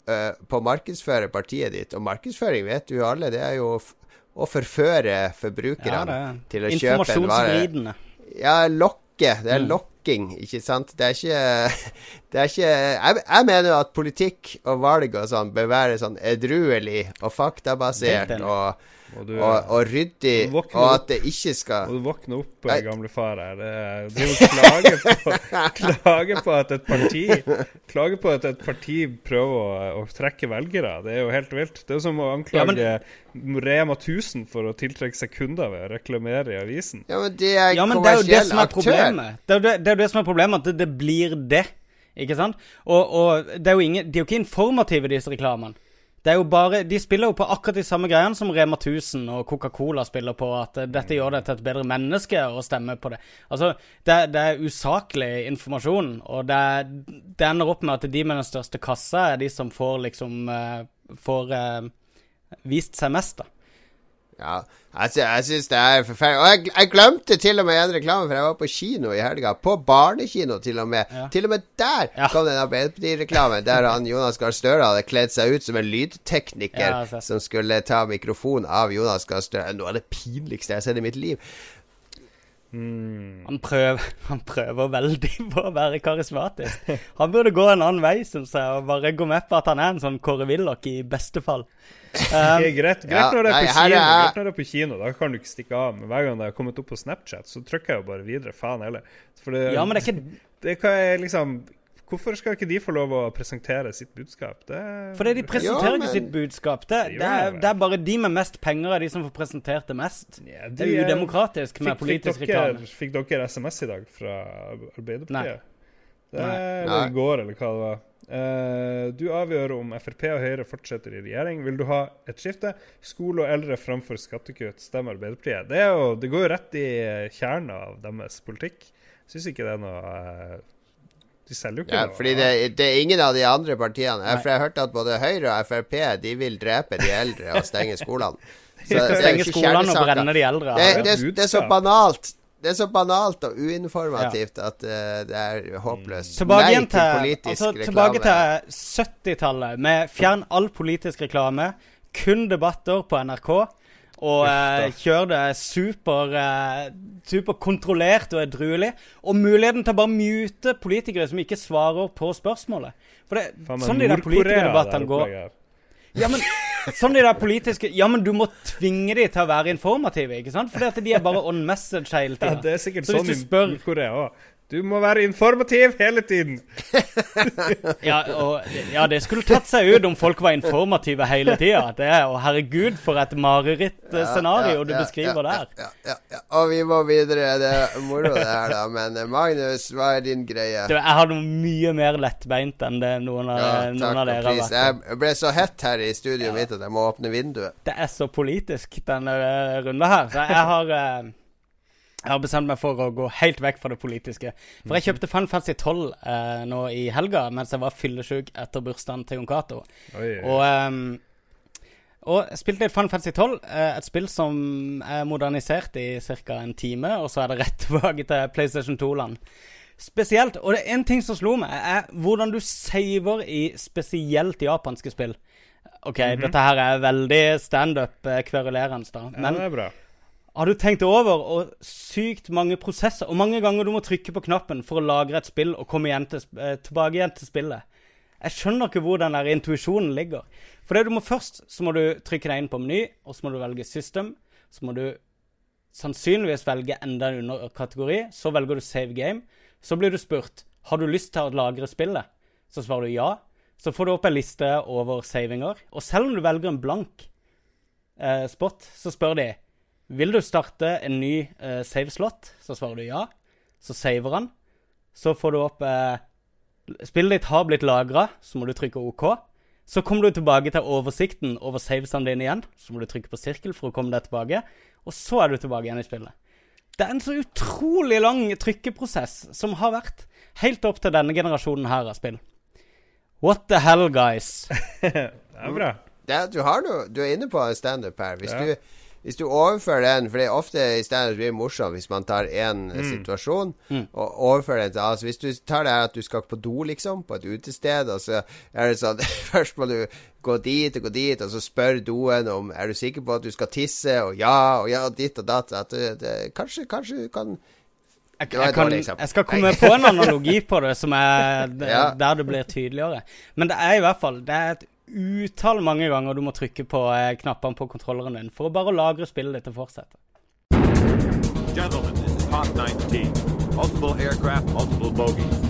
øh, på å markedsføre partiet ditt, og markedsføring vet du jo alle, det er jo å forføre Ja, forbrukerne er til å kjøpe en vare. informasjonsvridende. Ja, lokke. Det er Mm. Lokking, ikke sant? Det er ikke Det er ikke Jeg, jeg mener at politikk og valg og sånn bør være sånn edruelig og faktabasert og Og du, og, og ryddig, Du og opp. at det ikke skal og du våkner opp, Nei. gamle far her. Er- og klager på, klager på at et parti Klager på at et parti prøver å, å trekke velgere. Det er jo helt vilt. Det er jo som å Ja, men- anklage Rema 1000 for å tiltrekke seg kunder ved å reklamere i avisen. Ja, men det er Ja, men det er jo det som er problemet. Det er jo det, det, er jo det som er problemet, at det, det blir det. Ikke sant? Og, og det er jo ingen, de er jo ikke informative, disse reklamene. Det er jo bare, De spiller jo på akkurat de samme greiene som Rema 1000 og Coca-Cola spiller på. At eh, dette gjør deg til et bedre menneske å stemme på det. Altså, Det, det er usaklig informasjon, og det, det ender opp med at de med den største kassa er de som får liksom eh, Får eh, vist seg mest, da. Ja, jeg, jeg syns det er forferdelig. Og jeg, jeg glemte til og med en reklame, for jeg var på kino i helga. På barnekino, til og med. Ja. Til og med der Ja. kom den Arbeiderparti-reklamen, der han Jonas Gahr Støre hadde kledd seg ut som en lydtekniker Ja, som skulle ta mikrofonen av Jonas Gahr Støre. Noe av det pinligste jeg har sett i mitt liv. Han prøver, han prøver veldig på å være karismatisk. Han burde gå en annen vei, syns jeg, og bare gå med på at han er en sånn Kåre Willoch i beste fall. Um, greit, greit ja, når det er nei, kino, er- greit når det er på kino, da kan du ikke stikke av. Men hver gang det har kommet opp på Snapchat, så trykker jeg jo bare videre. Faen heller. Ja, men det er ikke det kan liksom Hvorfor skal ikke de få lov å presentere sitt budskap? Det Fordi de presenterer Ja, men- ikke sitt budskap. Det, Det det, er, det er bare de med mest penger er de som får presentert det mest. Ja, Det er udemokratisk med politisk fikk dere, reklame. Fikk dere SMS i dag fra Arbeiderpartiet? Nei. Det Nei. er i går, eller hva det var. Eh, du avgjør om Frp og Høyre fortsetter i regjering. Vil du ha et skifte? Skole og eldre framfor skattekutt. Stemmer Arbeiderpartiet. Det, er jo, det går jo rett i kjernen av deres politikk. Syns ikke det er noe eh, De selger jo ikke Ja, noe. fordi det, det er ingen av de andre partiene. Nei. for jeg hørte at både Høyre og Frp de vil drepe de eldre og stenge skolene. Så De skal stenge skolene og brenne de eldre. Det, det, det er så banalt. Det er så banalt og uinformativt at uh, det er håpløst. Tilbake Nei til, politisk altså, reklame. tilbake til 70-tallet, med fjern all politisk reklame, kun debatter på NRK, og uh, kjør det super, uh, super kontrollert og edruelig, og muligheten til å bare mute politikere som ikke svarer på spørsmålet. For det, er sånn de der politikerdebattene går. Ja, men sånn de der politiske Ja, men du må tvinge de til å være informative, ikke sant? Fordi at de er bare on message hele Ja, tida. det er sikkert Så hvis sånn du i spør- Nord-Korea òg. Du må være informativ hele tiden. Ja, og, ja, det skulle tatt seg ut om folk var informative hele tida. Det og herregud, for et marerittscenario du beskriver der. Ja, ja, ja. Og vi må videre. Det er moro det her, da. Men eh, Magnus, hva er din greie? Du, jeg har noe mye mer lettbeint enn det noen av, Ja, noen av dere har vært. Jeg ble så hett her i studioet mitt at jeg må åpne vinduet. Det er så politisk, denne runden runda her. Så jeg har eh, jeg har bestemt meg for å gå helt vekk fra det politiske. For jeg kjøpte Final i 12 eh, nå i helga mens jeg var fyllesyk etter bursdagen til Jon Cato. Og, um, og spilte litt Final i 12, eh, et spill som er modernisert i ca. en time, og så er det rett tilbake til PlayStation 2-land. Spesielt, og det er en ting som slo meg, er hvordan du saver i spesielt japanske spill. OK, dette her er veldig standup-kverulerende, da. ja, det er bra. Har du tenkt over og sykt mange prosesser, og mange ganger du må trykke på knappen for å lagre et spill og komme igjen til, eh, tilbake igjen til spillet? Jeg skjønner ikke hvor den intuisjonen ligger. For det du må først så må du trykke deg inn på meny, og så må du velge system. Så må du sannsynligvis velge enda en underkategori. Så velger du save game. Så blir du spurt har du lyst til å lagre spillet. Så svarer du ja. Så får du opp en liste over savinger. Og selv om du velger en blank eh, spot, så spør de vil du starte en ny eh, save-slot, Så svarer du ja. Så saver han. Så får du opp eh, Spillet ditt har blitt lagra, så må du trykke OK. Så kommer du tilbake til oversikten over savesene dine igjen. Så må du trykke på sirkel for å komme deg tilbake. Og så er du tilbake igjen i spillet. Det er en så utrolig lang trykkeprosess som har vært helt opp til denne generasjonen her av spill. What the hell, guys? Det er bra. Det, du, har noe, du er inne på en standup her. Hvis, Ja. du, hvis du overfører den For det er ofte i stedet blir morsomt hvis man tar én Mm. situasjon og overfører den til altså, Hvis du tar det her at du skal på do, liksom, på et utested, og så er det sånn Først må du gå dit og gå dit, og så spør doen om Er du sikker på at du skal tisse, og ja, og ja, ditt og datt. At det, det, kanskje, kanskje du kan Jeg, jeg, kan, jeg skal komme på en analogi på det som er der det blir tydeligere. Men det er i hvert fall Det er et utall mange ganger du må trykke på eh, knappene på kontrolleren din for å bare lagre spillet ditt og fortsette. Gentlemen, Hawk 19. Multiple aircraft, multiple bogies.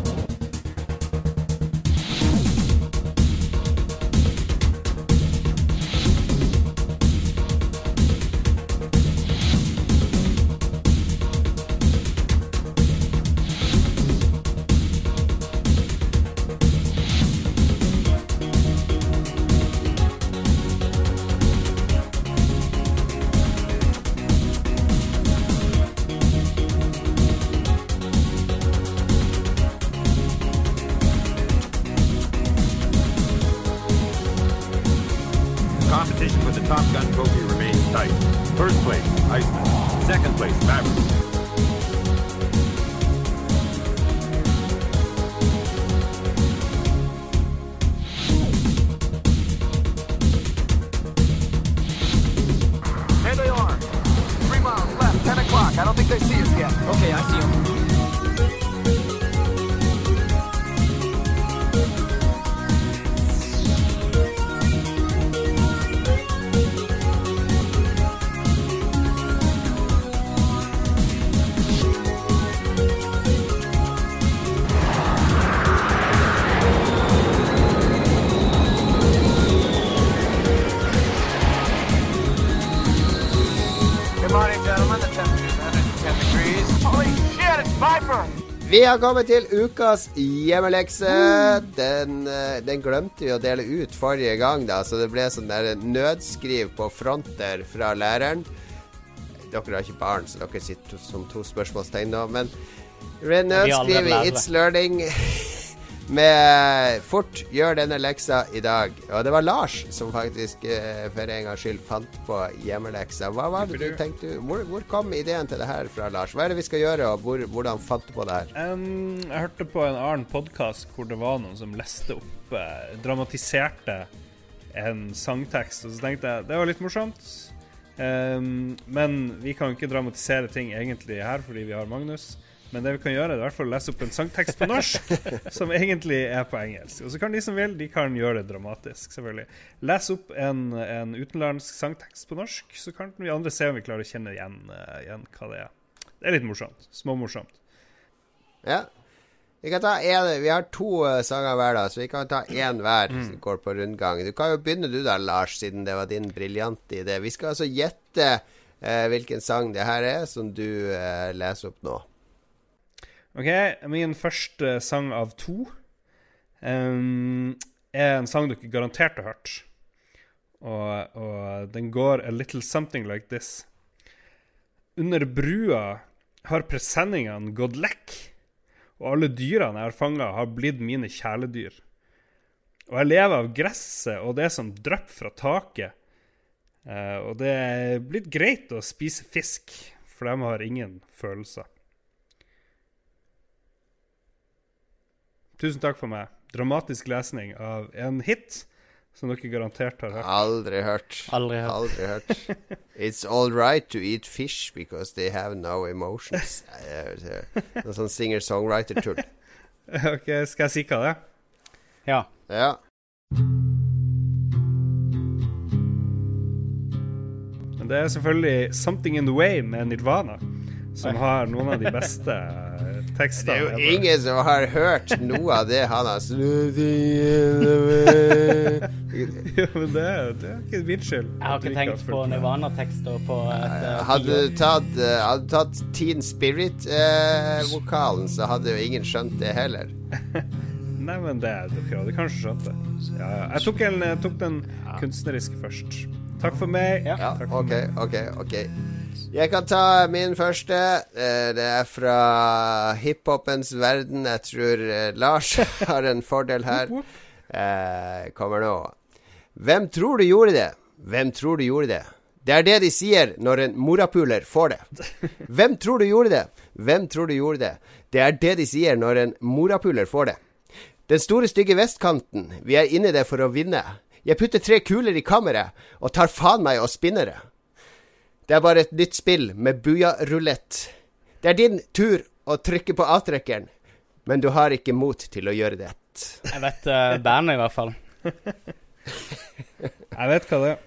Vi har kommet til ukas hjemmelekse. Den, eh, den glemte vi å dele ut forrige gang, da, så det ble sånn der nødskriv på fronter fra læreren. Dere har ikke barn, så dere sitter som to spørsmålstegn nå, men nødskriv i. It's Learning med Fort gjør denne leksa i dag. Og det var Lars som faktisk eh, for en gangs skyld fant på hjemmeleksa. Hva var det du tenkte Hvor, hvor kom ideen til det her fra, Lars? Hva er det vi skal gjøre, og hvor, hvordan fant du på det her? Um, jeg hørte på en annen podkast hvor det var noen som leste opp eh, Dramatiserte en sangtekst. Og så tenkte jeg det var litt morsomt. Um, men vi kan ikke dramatisere ting egentlig her fordi vi har Magnus. Men det vi kan gjøre, er i hvert fall å lese opp en sangtekst på norsk som egentlig er på engelsk. Og så kan de som vil, de kan gjøre det dramatisk, selvfølgelig. Les opp en, en utenlandsk sangtekst på norsk, så kan vi andre se om vi klarer å kjenne igjen, uh, igjen hva det er. Det er litt morsomt. Småmorsomt. Ja. Vi kan ta en, Vi har to uh, sanger hver, da, så vi kan ta én hver som går på rundgang. Du kan jo begynne du da, Lars, siden det var din briljante idé. Vi skal altså gjette uh, hvilken sang det her er som du uh, leser opp nå. Ok, min første sang av to um, er en sang dere garantert har hørt. Og, og den går a little something like this. Under brua har presenningene gått lekk, og alle dyrene jeg har fanga, har blitt mine kjæledyr. Og jeg lever av gresset og det som drypper fra taket. Uh, og det er blitt greit å spise fisk, for de har ingen følelser. Tusen takk for meg. Dramatisk lesning av en hit som dere garantert har hørt. Aldri hørt. Aldri hørt. Aldri hørt. It's all right to eat fish because they have no emotions. Noe sånn singer-songwriter-tull. Ok, Skal jeg si hva det er? Ja. Ja. Men det er selvfølgelig 'Something In The Way' med Nirvana, som har noen av de beste eh, Det er jo ingen som har hørt noe av det han har Jo, men det, det er ikke min skyld. Jeg har ikke tenkt på Nirvana-tekster på et eh, Hadde du tatt, uh, hadde tatt Teen Spirit-vokalen, så hadde jo ingen skjønt det heller. Nei, men det dere hadde kanskje skjønt det. Ja, ja. Jeg tok, en, jeg tok den kunstneriske først. Takk for meg. Ja. Ja, Takk for OK, meg. OK. ok Jeg kan ta min første. Eh, Det er fra hiphopens verden. Jeg tror eh, Lars har en fordel her. Eh, Kommer nå. Hvem tror du gjorde det? Hvem tror du gjorde det? Det er det de sier når en morapuler får det. Hvem tror du gjorde det? Hvem tror du gjorde det? Det er det de sier når en morapuler får det. Den store, stygge vestkanten, vi er inne i det for å vinne. Jeg putter tre kuler i kammeret og tar faen meg og spinner det. Det er bare et nytt spill med buja-rulett. Det er din tur å trykke på avtrekkeren, men du har ikke mot til å gjøre det. Jeg vet uh, bandet, i hvert fall. Jeg vet hva det er.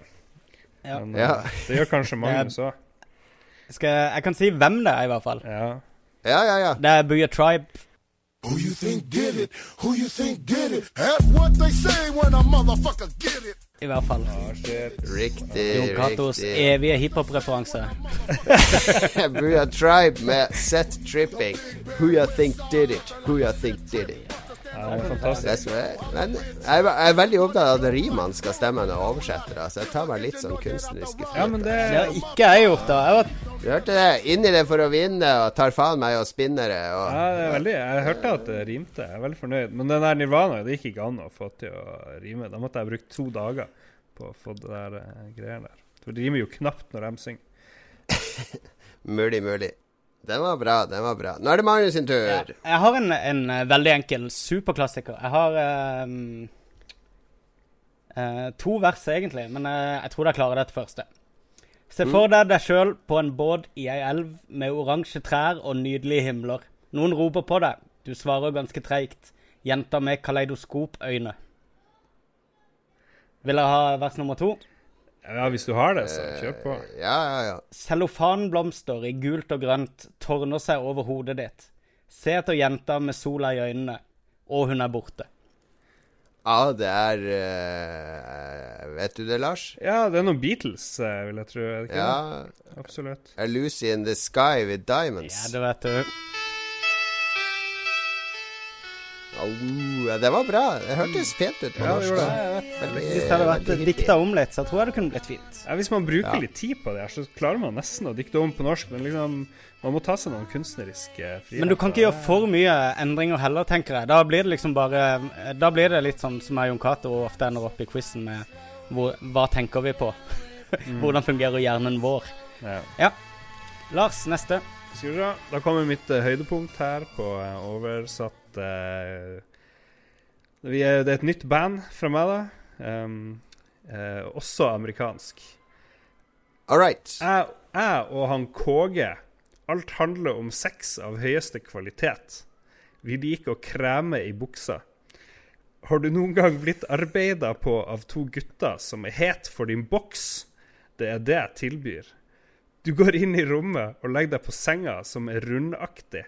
Ja. Men, Ja. eh, Det gjør kanskje Magnus òg. Skal, jeg kan si hvem det er, i hvert fall. Ja. Ja, ja, ja. Det er Booyah Tribe. Who you think did it? Who you think did it? That's what they say when a motherfucker get it. I hvert fall. Riktig, Jon Catos evige hiphop-referanse. Booyah Tribe med Set Tripping. Who you think did it? Who you think did it? Ja, det er fantastisk. Det er, men jeg er, veldig opptatt av at rimene skal stemme når oversettere, oversetter. Så jeg tar meg litt sånn kunstneriske friheter. Ja, men det har ikke jeg gjort, da. Jeg var Du hørte det? Inn i det for å vinne, og tar faen meg og spinner det. Og ja, det er veldig Jeg hørte at det rimte. Jeg er veldig fornøyd. Men den der Nirvana det gikk ikke an å få til å rime. Da måtte jeg bruke to dager på å få det der uh, greiene der. For det rimer jo knapt når de synger. mulig, mulig. Den var bra, den var bra. Nå er det Magnus sin tur. Ja, jeg har en, en eh, veldig enkel superklassiker. Jeg har um, uh, to vers, egentlig, men uh, jeg tror jeg klarer dette første. Se for deg deg sjøl på en båt i ei elv med oransje trær og nydelige himler. Noen roper på deg. Du svarer ganske treigt. Jenta med kaleidoskopøyne. Vil dere ha vers nummer to? Ja, hvis du har det, så kjør på. Ja, ja, ja. Cellofanblomster i gult og grønt tårner seg over hodet ditt. Se etter jenta med sola i øynene, og hun er borte. Ja, det er uh, Vet du det, Lars? Ja, det er noen Beatles, eh, vil jeg tro. Er det ikke Ja. det? Absolutt. A Lucy in the Sky with Diamonds. Ja, det vet du. Ja, det var bra. Det hørtes pent ut på Ja, norsk. det. Ja. Veldig- Hvis det hadde vært dikta om litt, så tror jeg det kunne blitt fint. Ja, Hvis man bruker Ja. litt tid på det, her, så klarer man nesten å dikte om på norsk. Men liksom, man må ta seg noen kunstneriske friheter. Men du kan ikke gjøre for mye endringer heller, tenker jeg. Da blir det liksom bare Da blir det litt sånn som jeg og Jon Cato ofte ender opp i quizen med hvor, hva tenker vi på? Hvordan fungerer hjernen vår? Ja. Lars, neste. Da kommer mitt eh, høydepunkt her på eh, oversatt eh, vi er, Det er et nytt band fra meg, da. Um, uh, også amerikansk. All right. Jeg, jeg og han KG Alt handler om sex av høyeste kvalitet. Vi liker å kreme i buksa. Har du noen gang blitt arbeida på av to gutter som er het for din boks? Det er det jeg tilbyr. Du går inn i rommet og legger deg på senga som er rundaktig,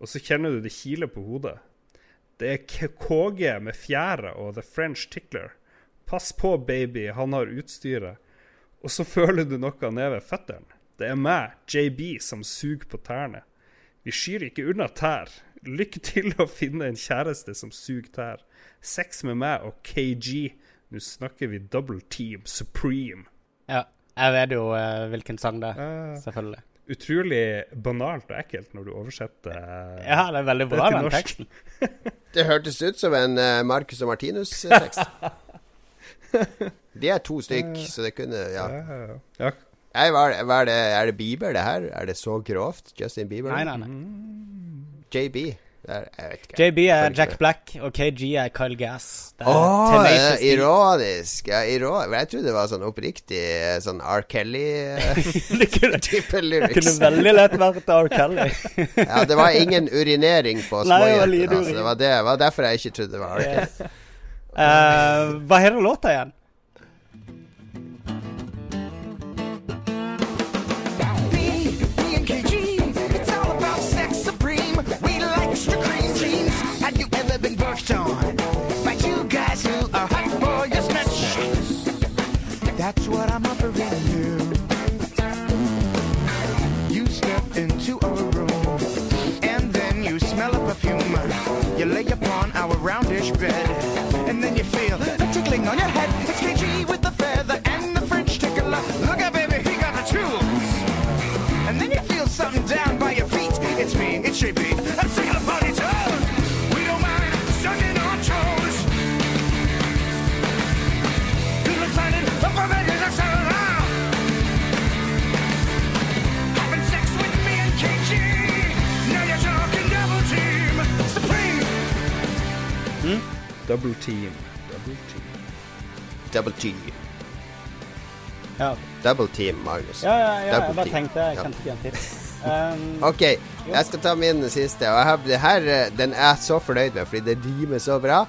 og så kjenner du det kile på hodet. Det er KG med fjæra og The French Tickler. Pass på, baby, han har utstyret. Og så føler du noe ned ved føttene. Det er meg, JB, som suger på tærne. Vi skyr ikke unna tær. Lykke til å finne en kjæreste som suger tær. Sex med meg og KG. Nå snakker vi double team supreme. Ja, jeg vet jo uh, hvilken sang det er. uh, Selvfølgelig. Utrolig banalt og ekkelt når du oversetter eh, Ja, det er veldig bra, Det til den norsk. teksten. Det hørtes ut som en uh, Marcus og Martinus-tekst. De er to stykk, så det kunne Ja. ja, ja, ja. ja. Nei, hva er, hva er det Er det Bieber, det her? Er det så grovt? Justin Bieber? Nei, nei, nei. JB? Jeg ikke. JB er Jack. Black, og KG er Kyle Gass. Det er Tenacious er ironisk. Ja, ironisk. Jeg trodde det var sånn oppriktig eh, sånn R. Kelly-type lyrics. det kunne veldig lett vært R. Kelly. Ja, det var ingen urinering på Nei, det var det var det var derfor jeg ikke trodde det var R. Kelly. Eh, hva heter låta igjen? That's what I'm offering you. You step into a room, and then you smell a perfume. You lay upon our roundish bed, and then you feel a tickling on your head. It's KG with the feather and the French tickler. Look at baby, he got the tools. And then you feel something down by your feet. It's me, it's JB. I'm singing Double team. Double team. Double team. Ja, Double team, Magnus. ja, ja, ja Double jeg bare team. tenkte Jeg kjente ikke igjen tips. Um, OK, jeg skal ta min siste. Og jeg har, det her eh, den er jeg så fornøyd med, fordi det rimer så bra.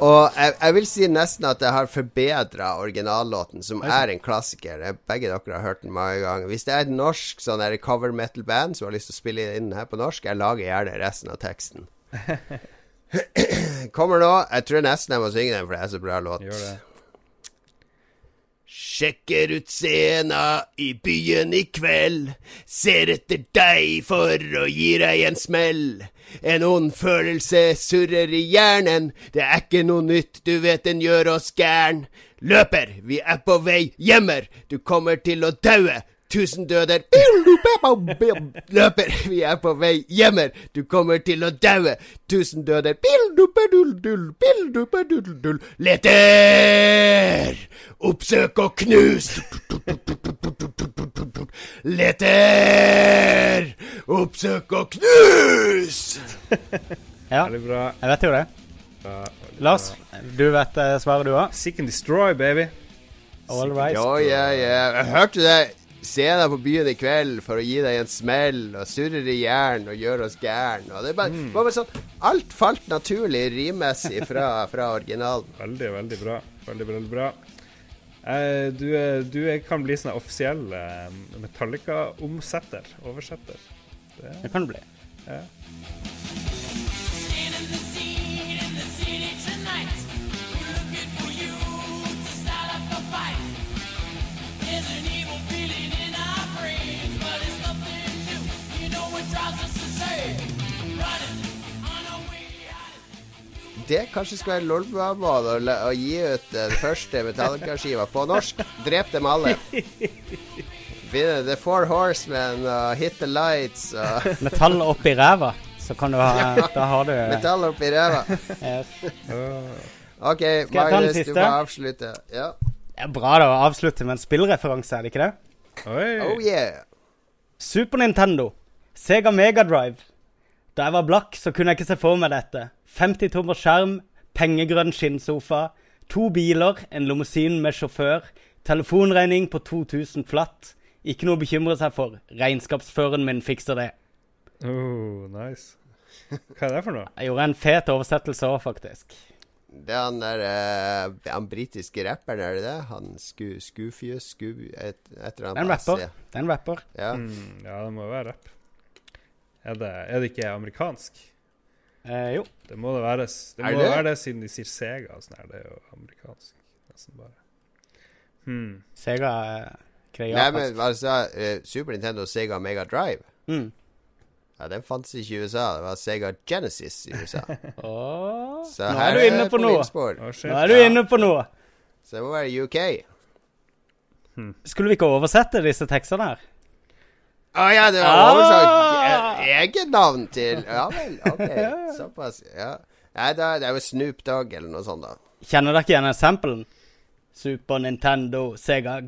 Og jeg, jeg vil si nesten at jeg har forbedra originallåten, som er en klassiker. Begge dere har hørt den mange ganger. Hvis det er et norsk sånn cover metal-band som har lyst til å spille inn her på norsk, jeg lager gjerne resten av teksten. Kommer nå. Jeg tror nesten jeg må synge den, for det er så bra låt. Gjør det. Sjekker ut scena i byen i kveld. Ser etter deg for å gi deg en smell. En ond følelse surrer i hjernen. Det er ikke noe nytt, du vet den gjør oss gæren. Løper, vi er på vei hjemmer. Du kommer til å daue. Tusen døder. Løper, vi er på vei hjemmer. Du kommer til å daue. Tusen døder. Leter! Oppsøk og knus! Leter! Oppsøk og knus! Ja, Veldig bra. jeg vet jo det. Lars, du vet eh, svaret du har? Seek and destroy, baby. All right. Ja, ja, ja. Jeg hørte det. Scenen på byen i kveld for å gi deg en smell og surrer i jern og gjør oss gæren. Og det er bare, Mm. bare, bare sånn Alt falt naturlig rimmessig fra, fra originalen. Veldig, veldig bra. Veldig, veldig bra. Eh, du, du kan bli sånn offisiell eh, Metallica-omsetter. Oversetter. Det, Det kan du bli. ja. Det kanskje skal være Lolbua-mål å, å gi ut den første Metallica-skiva på norsk. Drep dem alle. Vinne The Four Horsemen og Hit the Lights og Metall oppi ræva, så kan du ha Da har du metall oppi ræva. Yes. OK, Magnus, du må avslutte. Ja. Det er bra da å avslutte med en spillreferanse, er det ikke det? Oi! Oh yeah. Super Nintendo. Sega Mega Drive. Da jeg var blakk, så kunne jeg ikke se for meg dette. 50 tommer skjerm, pengegrønn skinnsofa, to biler, en limousin med sjåfør, telefonregning på 2000 flatt. Ikke noe å bekymre seg for. Regnskapsføreren min fikser det. Oh, nice. Hva er det for noe? Jeg gjorde en fet oversettelse òg, faktisk. Det er han der eh, Han britiske rapperen, er det det? Han sku, Skufius sku, et, et eller Det er en annet rapper. Det er en rapper. Ja. Mm, ja, det må jo være rapp. Er det, er det ikke amerikansk? Eh, jo. Det må det være, det må det? være det siden de sier Sega og sånn her. Det er jo amerikansk. Nesten bare. Hmm. Sega eh, Nei, men altså eh, Super Nintendo Sega Mega Drive Mm. Ja, Den fantes ikke i USA. Det var Sega Genesis i USA. Åh, Så nå er du inne på noe. Oh, Nå er du Ja. inne på noe. Så det må være UK. Skulle vi ikke oversette disse tekstene her? Å ja, det var Ah! oversatt e- eget navn til Ja vel, OK. Såpass. Ja. Nei, da, det er jo Snoop Dogg eller noe sånt, da. Kjenner dere igjen samplen? Super Nintendo, Sega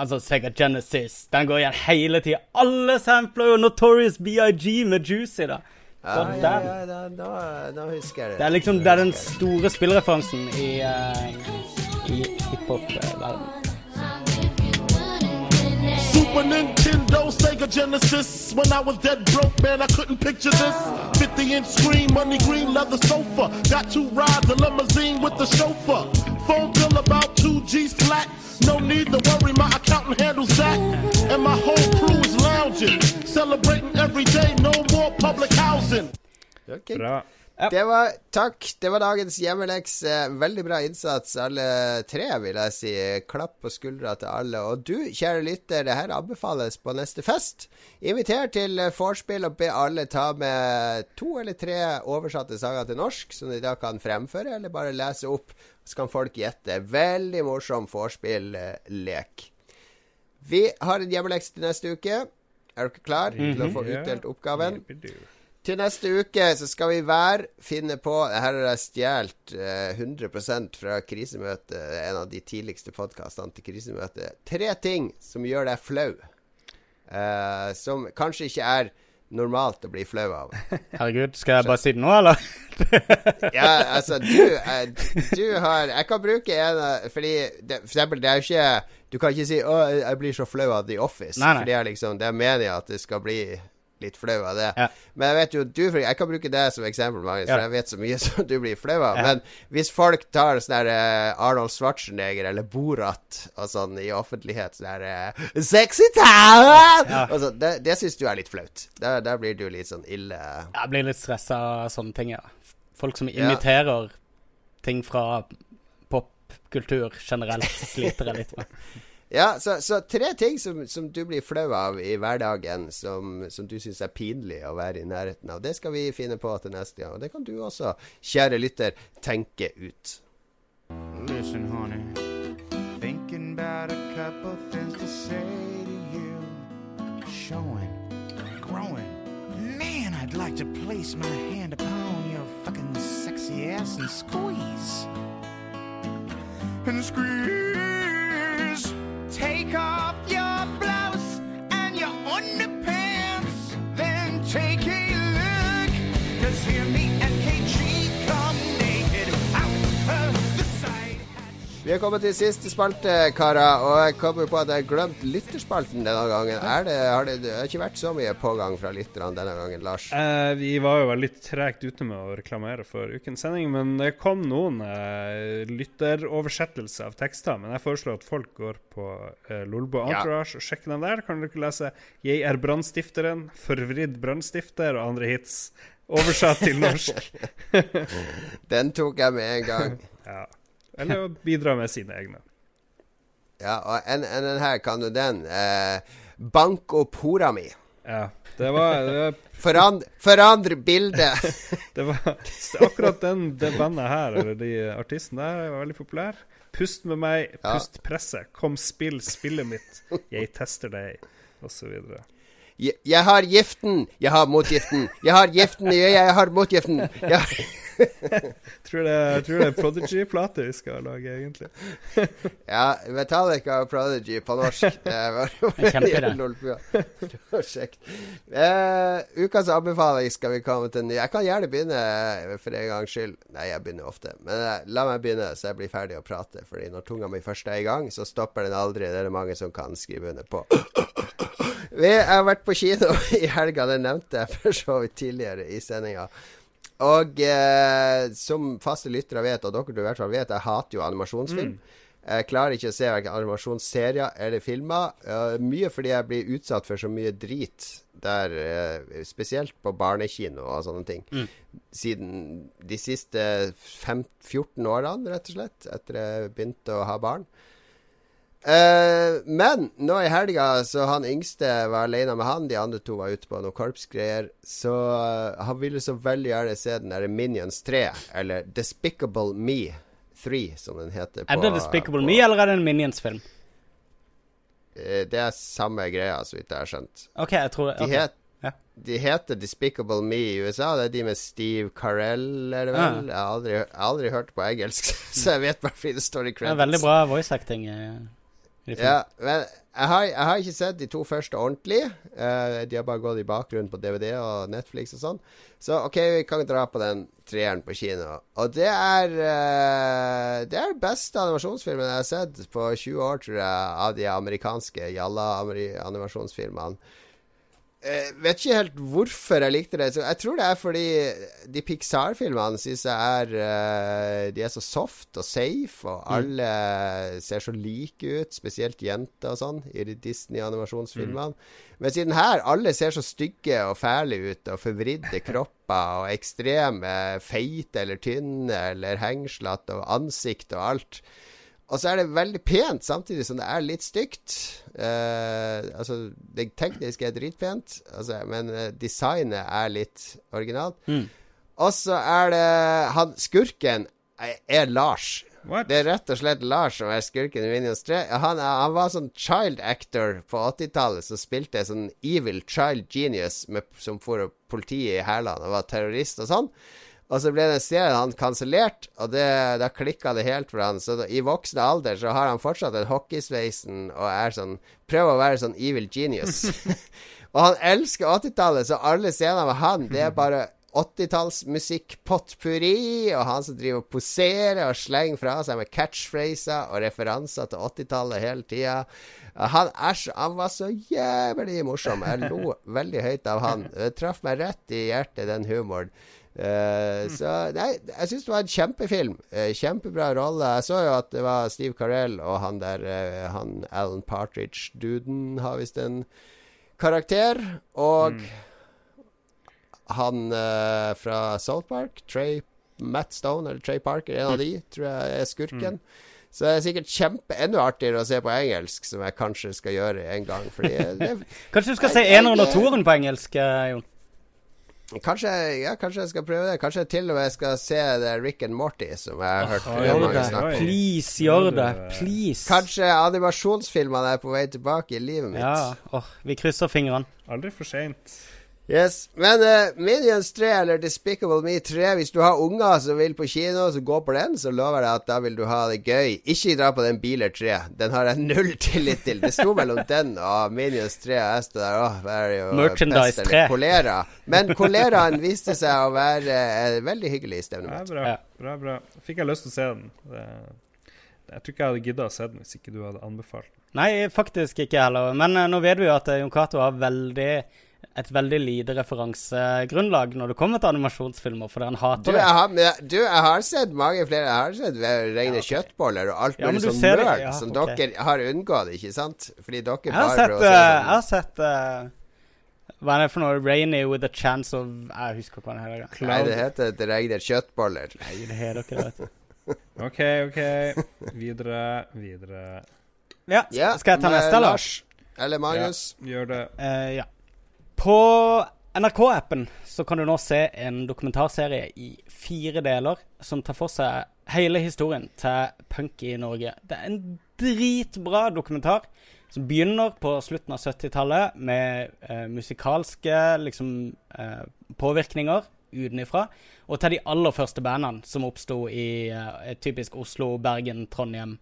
Altså Sega Genesis. Den går igjen hele tida. Alle sampler jo Notorious BIG med Juicy, da. Ja, ja, ja, da, da, da husker jeg det. Det er liksom det er den store spillreferansen i, uh, i hiphop-verdenen. Super Nintendo, Sega Genesis. When I was dead broke, man, I couldn't picture this. 50 inch screen, money green leather sofa. Got two rides, a limousine with the chauffeur. Phone bill about two G's flat. No need to worry, my accountant handles that. And my whole crew is lounging, celebrating every day, no more public housing. Ok. Bra. Det var Takk. Det var dagens hjemmeleks. Veldig bra innsats, alle tre, vil jeg si. Klapp på skuldra til alle. Og du, kjære lytter, det her anbefales på neste fest. Inviter til eh, vorspiel og be alle ta med to eller tre oversatte sanger til norsk, som de da kan fremføre, eller bare lese opp. Så kan folk gjette. Veldig morsom vorspiel-lek. Vi har en hjemmeleks til neste uke. Er dere klar til å få utdelt oppgaven? Til neste uke så skal vi hver finne på Her har jeg stjålet eh, 100% fra krisemøtet, en av de tidligste podkastene til krisemøtet. Tre ting som gjør deg flau. Eh, som kanskje ikke er normalt å bli flau av. Herregud, skal jeg bare si det nå, eller? Ja, altså, du, eh, du har Jeg kan bruke en av Fordi det, For eksempel, det er jo ikke Du kan ikke si 'Å, jeg blir så flau av The Office'. Nei, nei. For det er liksom Det er meningen at det skal bli litt flau av det. Ja. Men jeg vet jo du, jeg kan bruke det som eksempel, Magnus, for jeg vet så mye som du blir flau av. Men hvis folk tar sånn der eh, Arnold Schwarzenegger eller Borat og sånn i offentlighet sånn der eh, Sexy town! Ja. Så, det det syns du er litt flaut. Der, der blir du litt sånn ille Jeg blir litt stressa av sånne ting, ja. Folk som imiterer ting fra popkultur generelt, sliter jeg litt med. Ja, så, så tre ting som, som du blir flau av i hverdagen, som, som du syns er pinlig å være i nærheten av. Det skal vi finne på til neste gang. Og det kan du også, kjære lytter, tenke ut. Listen, honey, thinking about a couple things to say to you. Showing, growing. Man, I'd like to place my hand upon your fucking sexy ass and squeeze. And squeeze. Take off your Vi har kommet til siste spalte, karer. Og jeg kommer på at jeg har glemt lytterspalten denne gangen. Er det, har det, det har ikke vært så mye pågang fra lytterne denne gangen, Lars? Eh, vi var jo litt tregt ute med å reklamere for ukens sending, men det kom noen eh, lytteroversettelser av tekster. Men jeg foreslår at folk går på eh, Lolbo Ja. Entourage og sjekker dem der. Kan dere lese 'Jeg er brannstifteren', 'Forvridd brannstifter' og andre hits. Oversatt til norsk. Den tok jeg med en gang. ja. Eller å bidra med sine egne. Ja, og en, en, den her kan du den. Eh, bank opp hora mi. Ja. Det var, det var Forand, forandre bildet. Det var akkurat den, det bandet her, eller de artistene der, var veldig populær. Pust med meg, Ja. pust presset. Kom, spill spillet mitt. Jeg tester deg, osv. Jeg, jeg har giften, jeg har motgiften. Jeg har giften, jeg, jeg har motgiften. Jeg, Tror det, tror det er Prodigy-plate vi skal lage, egentlig. ja, Metallica og Prodigy på norsk. Det var Kjempeidé. Prosjekt. Eh, ukas anbefaling skal vi komme til. Jeg kan gjerne begynne eh, for en gangs skyld. Nei, jeg begynner ofte. Men uh, la meg begynne, så jeg blir ferdig å prate. Fordi når tunga mi først er i gang, så stopper den aldri. Det er det mange som kan skrive under på. Vi har vært på kino i helga, det nevnte jeg for så vidt tidligere i sendinga. Og eh, som faste lyttere vet, og dere i hvert fall vet, jeg hater jo animasjonsfilm. Jeg klarer ikke å se verken animasjonsserier eller filmer. Uh, mye fordi jeg blir utsatt for så mye drit der, uh, spesielt på barnekino og sånne ting. Siden de siste fem, 14 årene, rett og slett, etter jeg begynte å ha barn. Eh, men nå i helga, så han yngste var alene med han, de andre to var ute på noen korpsgreier. Så uh, han ville så veldig gjerne se den der Minions 3, eller Despicable Me 3, som den heter. Er det Despicable Me, eller er det en Minions-film? Uh, det er samme greia, så vidt jeg har skjønt. OK, jeg tror det. De, het, Ja. de heter Despicable Me i USA. Det er de med Steve Carell, er det vel? Ja. Jeg, har aldri, aldri hørt på engelsk, så jeg vet bare fordi det står i Det er veldig bra voice acting. filmene. Ja, men jeg har, jeg har ikke sett de to første ordentlig. Uh, de har bare gått i bakgrunnen på DVD og Netflix og sånn. Så OK, vi kan dra på den treeren på kino. Og det er uh, Det er den beste animasjonsfilmen jeg har sett på 20 år, tror jeg, av de amerikanske jalla-animasjonsfilmene. Jeg vet ikke helt hvorfor jeg likte det. Jeg tror det er fordi de Pixar-filmene syns jeg er eh, De er så soft og safe, og alle ser så like ut. Spesielt jenter og sånn i de Disney-animasjonsfilmene. Mens i den her, alle ser så stygge og fæle ut, og forvridde kropper, og ekstreme, feite eller tynne, eller hengslete, og ansikt og alt. Og så er det veldig pent, samtidig som det er litt stygt. Uh, altså, det tekniske er dritpent, altså, men uh, designet er litt originalt. Og så er det Han skurken er, er Lars. What? Det er rett og slett Lars som er skurken i Minions 3. Han, han var sånn child actor på 80-tallet som spilte sånn evil child genius med, som for politiet i hælene og var terrorist og sånn. Og så ble den serien han kansellert, og det, da klikka det helt for han. Så da, i voksen alder så har han fortsatt den hockeysveisen og er sånn Prøver å være sånn evil genius. og han elsker 80-tallet, så alle scener med han, det er bare 80-tallsmusikk-potpurri, og han som driver og poserer og slenger fra seg med catchphraser og referanser til 80-tallet hele tida. Han, så, han var så jævlig morsom. Jeg lo veldig høyt av han. Det traff meg rett i hjertet, den humoren. Eh, så nei, jeg syns det var en kjempefilm. Eh, kjempebra rolle. Jeg så jo at det var Steve Carell og han der uh, Han Alan Partridge-duden har visst en karakter. Og mm. han fra South Park, Trey Matt Stone eller Trey Parker, en av de, tror jeg er skurken. Mm. Så det er sikkert kjempe enda artigere å se på engelsk, som jeg kanskje skal gjøre en gang. Det, kanskje du skal se eneren og toeren på engelsk, Jon? Kanskje, ja, kanskje jeg skal prøve det. Kanskje jeg til og med skal se det Rick and Morty, som jeg har hørt oh, gjør det. Please, gjør det. Please. Kanskje animasjonsfilmene er på vei tilbake i livet mitt. Ja, oh, vi krysser fingrene. Aldri for seint. Yes. Men uh, Minions 3 eller Despicable Me 3, hvis du har unger som vil på kino, så gå på den, så lover jeg at da vil du ha det gøy. Ikke dra på den Biler 3. Den har jeg null tillit til. Det sto mellom den og Minions 3, og jeg sto der og er jo Merchandise 3. Kolera. Men koleraen viste seg å være uh, veldig hyggelig i Ja, bra, bra, bra. Fikk jeg lyst til å se den. Det, jeg tror ikke jeg hadde gidda å se den hvis ikke du hadde anbefalt den. Nei, faktisk ikke heller. Men uh, nå vet vi jo at Jon Cato har veldig et veldig lite referansegrunnlag når det kommer til animasjonsfilmer, for han hater du, jeg har, du, jeg har sett mange flere. Jeg har sett rene ja, okay. kjøttboller og alt mulig ja, sånn møl ja, som okay. dere har unngått, ikke sant? Fordi dere jeg har å sett, sånn. Jeg har sett uh, Hva er det for noe? Rainy with a chance of Jeg husker hva det heter. Cloud. Nei, det heter Det regner kjøttboller. Nei, det heter ikke det, vet du. OK, OK. Videre, videre. Ja, skal jeg ta neste, eller? Lars eller Magnus? gjør det. Uh, ja. På NRK-appen så kan du nå se en dokumentarserie i fire deler som tar for seg hele historien til punk i Norge. Det er en dritbra dokumentar som begynner på slutten av 70-tallet med eh, musikalske liksom, eh, påvirkninger utenifra, og til de aller første bandene som oppsto i eh, typisk Oslo, Bergen, Trondheim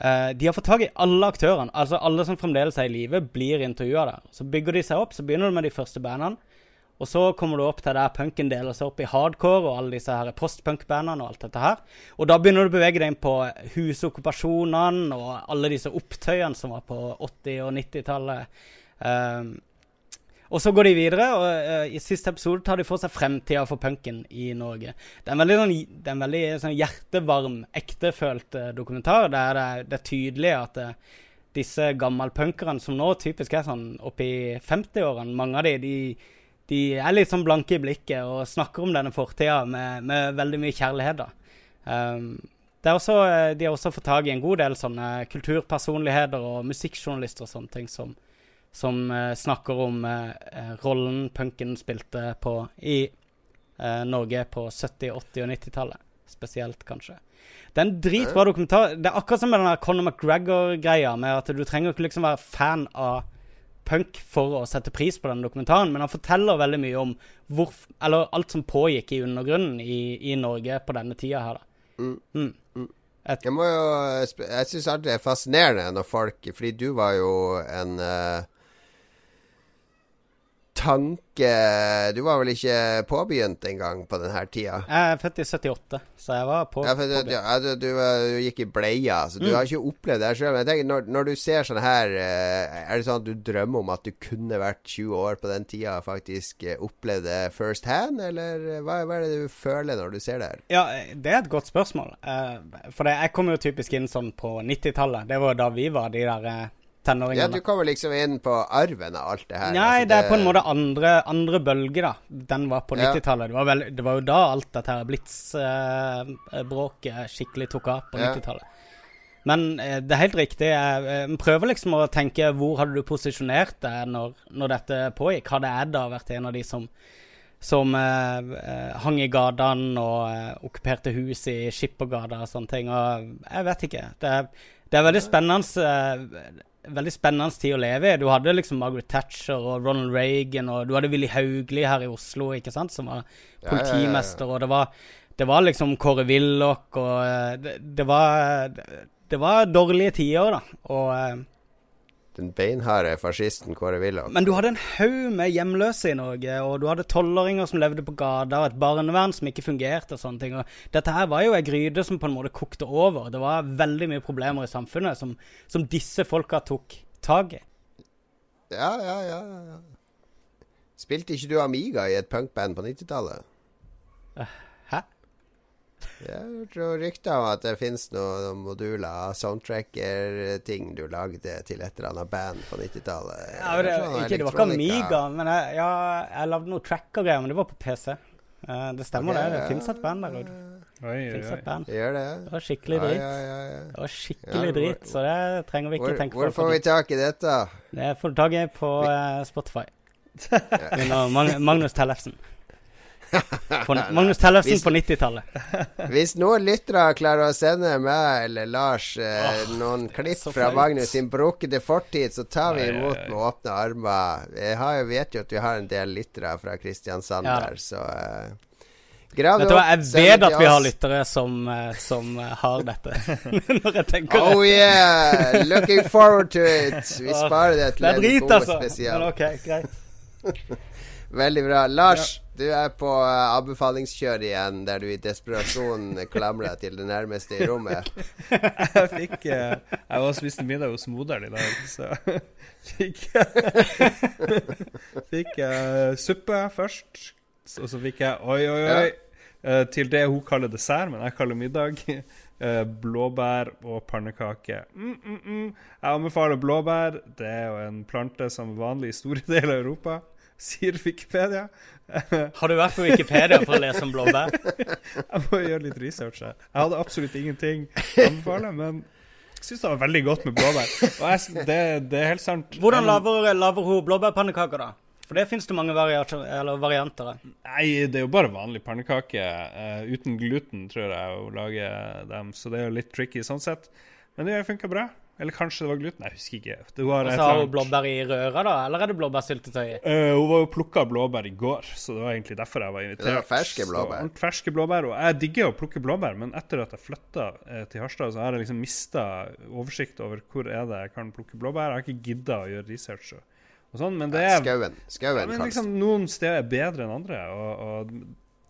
Uh, de har fått tak i alle aktørene. Altså Alle som fremdeles er i live, blir intervjua der. Så bygger de seg opp. Så begynner du med de første bandene. Og så kommer du opp til der punken deler seg opp i hardcore og alle disse her postpunk-bandene og alt dette her. Og da begynner du å bevege deg inn på husokkupasjonene og alle disse opptøyene som var på 80- og 90-tallet. Um, ehm, og så går de videre, og uh, i siste episode tar de for seg fremtida for punken i Norge. Det er en veldig, sånn, det er en veldig sånn hjertevarm, ektefølt uh, dokumentar. Der det, det, er tydelig at uh, disse gammelpunkerne, som nå typisk er sånn oppi 50-årene, mange av de, de, de, er litt sånn blanke i blikket og snakker om denne fortida med, med, veldig mye kjærlighet. da. Um, også, de har også fått tak i en god del sånne kulturpersonligheter og musikkjournalister og sånne ting som som uh, snakker om uh, rollen punken spilte på i Norge på 70-, 80- og 90-tallet. Spesielt, kanskje. Det er en dritbra dokumentar. Det er akkurat som med den Conor McGregor-greia, med at du trenger ikke liksom være fan av punk for å sette pris på den dokumentaren, men han forteller veldig mye om hvor, eller alt som pågikk i undergrunnen i, i Norge på denne tida her. da. Mm. Mm. Et, Jeg må jo Jeg syns alltid det er fascinerende når folk Fordi du var jo en uh, tanke Du var vel ikke påbegynt engang på denne tida? Jeg er født i 78, så jeg var på, ja, for, påbegynt. Ja, du, du, du, gikk i bleia, så du mm. har ikke opplevd det sjøl. Men jeg tenker, når, når, du ser sånn her, eh, er det sånn at du drømmer om at du kunne vært 20 år på den tida og faktisk eh, opplevd det first hand, eller hva, hva, er det du føler når du ser det her? Ja, det er et godt spørsmål. For jeg kom jo typisk inn sånn på 90-tallet. Det var da vi var de der tenåringene. Ja, Du kommer liksom inn på arven av alt det her. Nei, altså, det... er på en måte andre, andre bølge, da. Den var på 90-tallet. Det, det, var jo da alt dette her blitsbråket eh, skikkelig tok av på ja. 90-tallet. Men eh, det er helt riktig. Jeg uh, prøver liksom å tenke hvor hadde du posisjonert deg når, når dette pågikk? Hadde jeg da vært en av de som som eh, hang i gatene og eh, okkuperte hus i Skippergata og sånne ting. Og jeg vet ikke. Det det er veldig spennende veldig spennende tid å leve i. Du hadde liksom Margaret Thatcher og Ronald Reagan, og du hadde Willy Hauglie her i Oslo, ikke sant, som var politimester, og det var, det var liksom Kåre Willoch, og eh, det, det, var Det var dårlige tider, da. Og, eh, den beinharde fascisten Kåre Willoch. Men du hadde en haug med hjemløse i Norge, og du hadde tolvåringer som levde på gata, og et barnevern som ikke fungerte og sånne ting. Og dette her var jo ei gryte som på en måte kokte over. Det var veldig mye problemer i samfunnet som, som disse folka tok tak i. Ja, ja, ja, ja. Spilte ikke du Amiga i et punkband på 90-tallet? Hæ? Jeg tror rykter om at det finnes noen moduler, soundtracker-ting du lagde til et eller annet band på 90-tallet. Ja, det, det, ikke, det var ikke Amiga, men jeg, ja, jeg lagde noen tracker-greier, men det var på PC. Uh, det stemmer, okay, det. Det ja. finnes et band der ute. Oi, oi, oi. Gjør det? Det var skikkelig drit. ja, ja, ja. Det var skikkelig ja, drit, så det trenger vi ikke Hvor, tenke hvor får vi tak i dette? Det får du tak i på uh, Spotify. Under Magnus Tellefsen. På, Magnus Tellefsen på 90-tallet. Hvis noen lyttere klarer å sende meg eller Lars eh, noen klipp fra. Magnus sin brukkede fortid, så tar vi imot med åpne armer. Jeg har, vet jo at vi har en del lyttere fra Kristiansand Ja. der, så eh, Grav det opp, jeg vet at vi har lyttere som, eh, som eh, har dette. Når jeg tenker Oh yeah! Looking forward to it! Vi sparer det til Det er en drit, god altså. spesial. Men OK, greit. Veldig bra. Lars, du er på uh, anbefalingskjør igjen, der du i desperasjon klamrer deg til det nærmeste i rommet. Jeg fikk eh, Jeg var og spiste middag hos moderen i dag, så fikk jeg Fikk jeg suppe først. Og så fikk jeg oi, oi, oi. eh, til det hun kaller dessert, men jeg kaller middag. blåbær og pannekake. Mm, mm, mm. Jeg anbefaler blåbær. Det er jo en plante som er vanlig i store deler av Europa, sier Wikipedia. Har du vært på Wikipedia for å lese om blåbær? Jeg må gjøre litt research. Jeg hadde absolutt ingenting å anbefale, men jeg syns det var veldig godt med blåbær. Jeg, det, det er helt sant. Hvordan laver, lager hun blåbærpannekaker, da? For det finnes det mange varianter av. Nei, det er jo bare vanlig pannekake Uh, uten gluten, tror jeg, å lage dem. Så det er jo litt tricky sånn sett. Men det funker bra. Eller kanskje det var gluten. Jeg husker ikke. Det var Og så har hun blåbær i røra, da? Eller er det blåbærsyltetøy? Eh, hun var jo plukka blåbær i går, så det var egentlig derfor jeg var invitert. Det var ferske blåbær. Så, ferske blåbær. Og jeg digger å plukke blåbær, men etter at jeg flytta eh, til Harstad, så har jeg liksom mista oversikt over hvor er det jeg kan plukke blåbær. Jeg har ikke gidda å gjøre research og, og sånn, men det er Skauen. ja, Skauen men liksom, Noen steder er bedre enn andre, og, og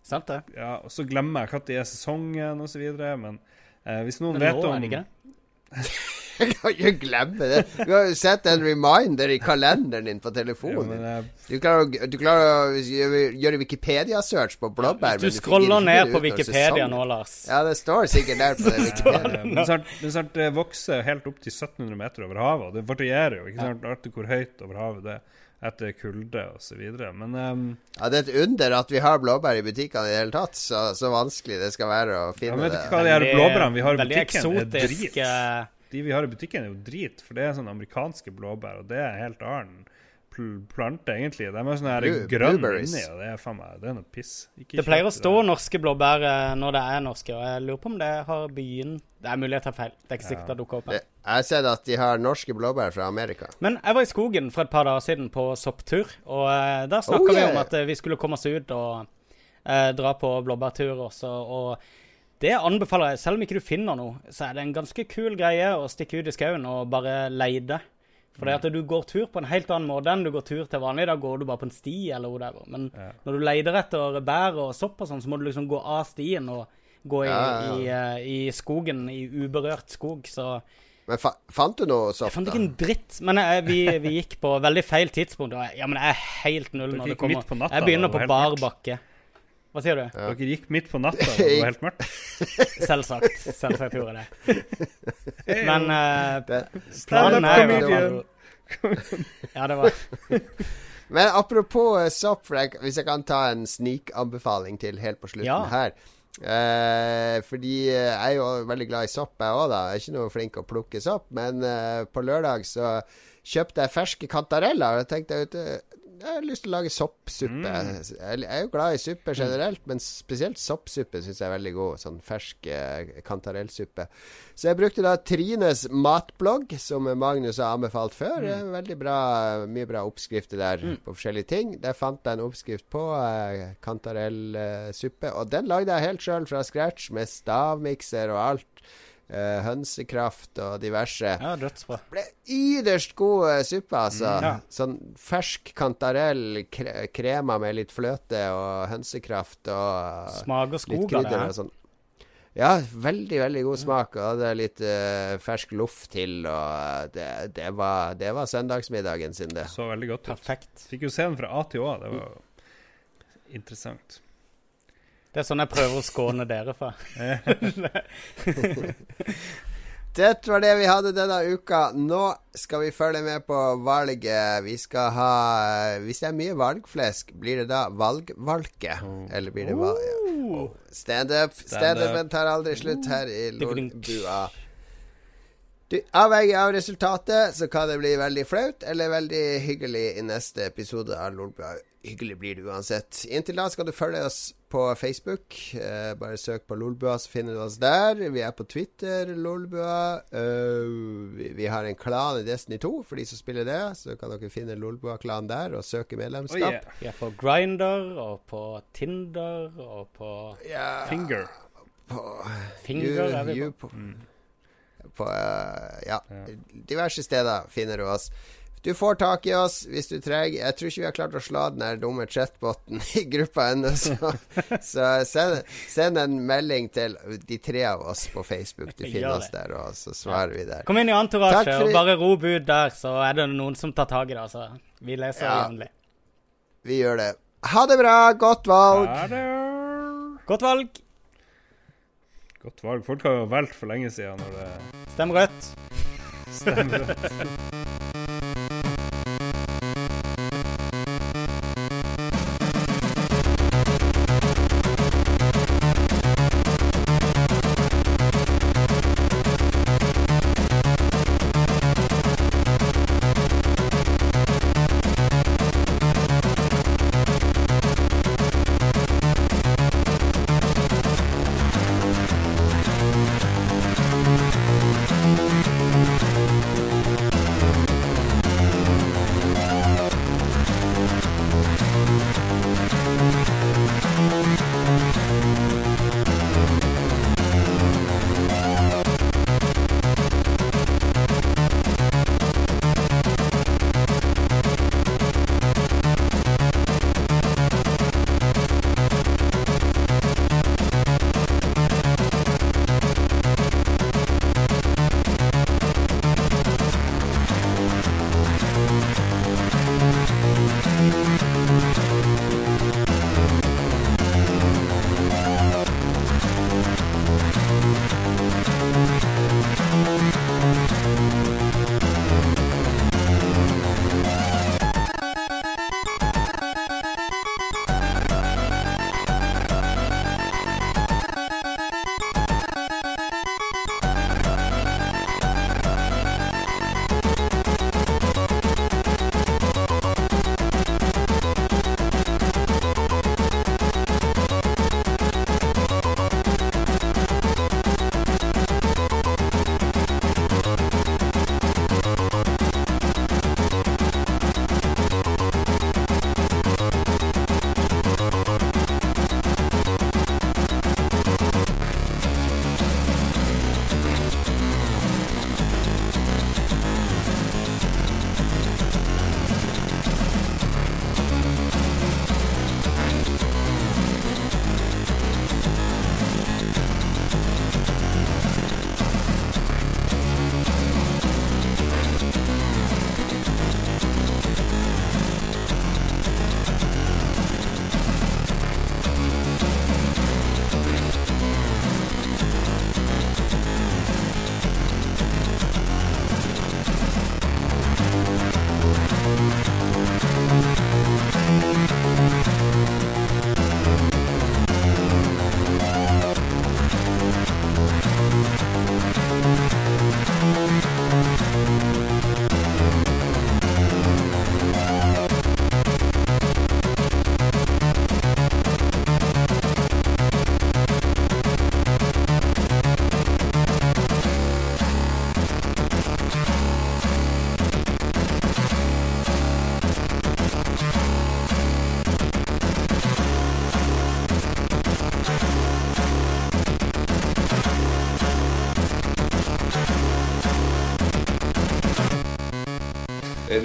Sant det? Ja, og så glemmer jeg når er sesongen videre, men eh, hvis noen Men vet nå om er det ikke det. Jeg kan ikke glemme det. Du har jo sett en reminder i kalenderen din på telefonen. eh, Du klarer, å- du klarer å gjøre Wikipedia-search på blåbær. Hvis men du scroller ned på Wikipedia nå, Lars Ja, det står sikkert der på det Wikipedia. eh, men sant, det vokser helt opp til 1700 meter over havet, og det varierer jo ikke sant, Artig hvor høyt over havet det er etter kulde videre. Men um, Ja, det er et under at vi har blåbær i butikkene i det hele tatt. Så, så vanskelig det skal være å finne ja, men vet du det. hva de her blåbærene vi har i butikken, eksotisk, er drit. De vi har i butikken, er jo drit, for det er sånne amerikanske blåbær, og det er en helt annen pl plante, egentlig. De er sånne her grønne blueberries. inni, og det er faen meg Det er noe piss. Ikke Det pleier å stå det. norske blåbær eh, når det er norske, og jeg lurer på om det har begynt Det er mulig jeg tar feil. Det er ikke sikkert det dukker opp. her. Jeg har sett at de har norske blåbær fra Amerika. Men jeg var i skogen for et par dager siden på sopptur, og uh, der snakka Oh, vi om at uh, vi skulle komme oss ut og uh, dra på blåbærtur også. Og det anbefaler jeg. Selv om ikke du finner noe, så er det en ganske kul greie å stikke ut i skauen og bare leide. For det at du går tur på en helt annen måte enn du går tur til vanlig. Da går du bare på en sti eller whatever. Men Ja. når du leider etter bær og sopp og sånn, så må du liksom gå av stien og gå i, Ja, ja, I, eh, i skogen, i uberørt skog. Så Men fa fant du noe sopp, jeg fant ikke en dritt, men jeg, vi, vi gikk på veldig feil tidspunkt. Og jeg, ja, men jeg er helt null når det kommer natta, Jeg begynner på bar bakke. Hva sier du? Dere gikk midt på natta, og det var helt mørkt. Selvsagt. Selvsagt gjorde jeg det. Men uh, planen er jo. Ja, det var Men apropos uh, sopp, for hvis jeg kan ta en snikanbefaling til helt på slutten Ja. her. Eh, fordi eh, jeg er jo veldig glad i sopp, jeg òg, da. Jeg er ikke noe flink å plukke sopp. Men eh, på lørdag så kjøpte jeg ferske kantareller. Og jeg tenkte jeg eh, jeg har lyst til å lage soppsuppe. Jeg jeg er jo glad i suppe generelt, men spesielt soppsuppe syns jeg er veldig god. Sånn fersk eh, kantarellsuppe. Så jeg brukte da Trines matblogg, som Magnus har anbefalt før. Det er Veldig bra, mye bra oppskrifter der på forskjellige ting. Der fant jeg en oppskrift på eh, kantarellsuppe, og den lagde jeg helt sjøl fra scratch, med stavmikser og alt. Eh, hønsekraft og diverse. Ja, dødsbra. Ble yderst god suppe, altså. Mm. Ja. Sånn fersk kantarell, kre krema med litt fløte og hønsekraft og Smaker skog av det. og sånn. Ja, veldig, veldig god smak. Og hadde litt uh, fersk loff til, og eh, det, det, var, det var søndagsmiddagen sin, det. Så veldig godt ut. Perfekt. Fikk jo se den fra A til Å. Det var mm. interessant. Det er sånn jeg prøver å skåne dere fra. Det var det vi hadde denne uka. Nå skal vi følge med på valget. Vi skal ha Hvis det er mye valgflesk, blir det da valgvalke? Eller blir det valg... Oh. Standup. Stand-up. Standupen tar aldri slutt her i Lolbua. Du, avhengig av resultatet så kan det bli veldig flaut eller veldig hyggelig i neste episode av Lolbua. Hyggelig blir det uansett. Inntil da skal du følge oss på Facebook. Eh, bare søk på Lolbua, så finner du oss der. Vi er på Twitter, Lolbua. Uh, vi, vi har en klan i Destiny 2 for de som spiller det. Så kan dere finne Lolbua-klanen der og søke medlemskap. Oh, yeah. Vi er på Grinder og på Tinder og på yeah. Finger. på Finger er vi You- på. på. På eh, ja, diverse steder finner du oss. Du får tak i oss hvis du trenger. Jeg tror ikke vi har klart å slå den der dumme chatboten i gruppa ennå, så, så send, send en melding til de tre av oss på Facebook. Du finner oss der, og så svarer vi der. Kom inn i entourage og bare ro bud der, så er det noen som tar tak i det. Altså. Vi leser Ja. jevnlig. Vi gjør det. Ha det bra. Godt valg. Ha det. Godt valg. Godt valg. Folk har jo valgt for lenge siden når det Stem rødt. stemmer. Eh,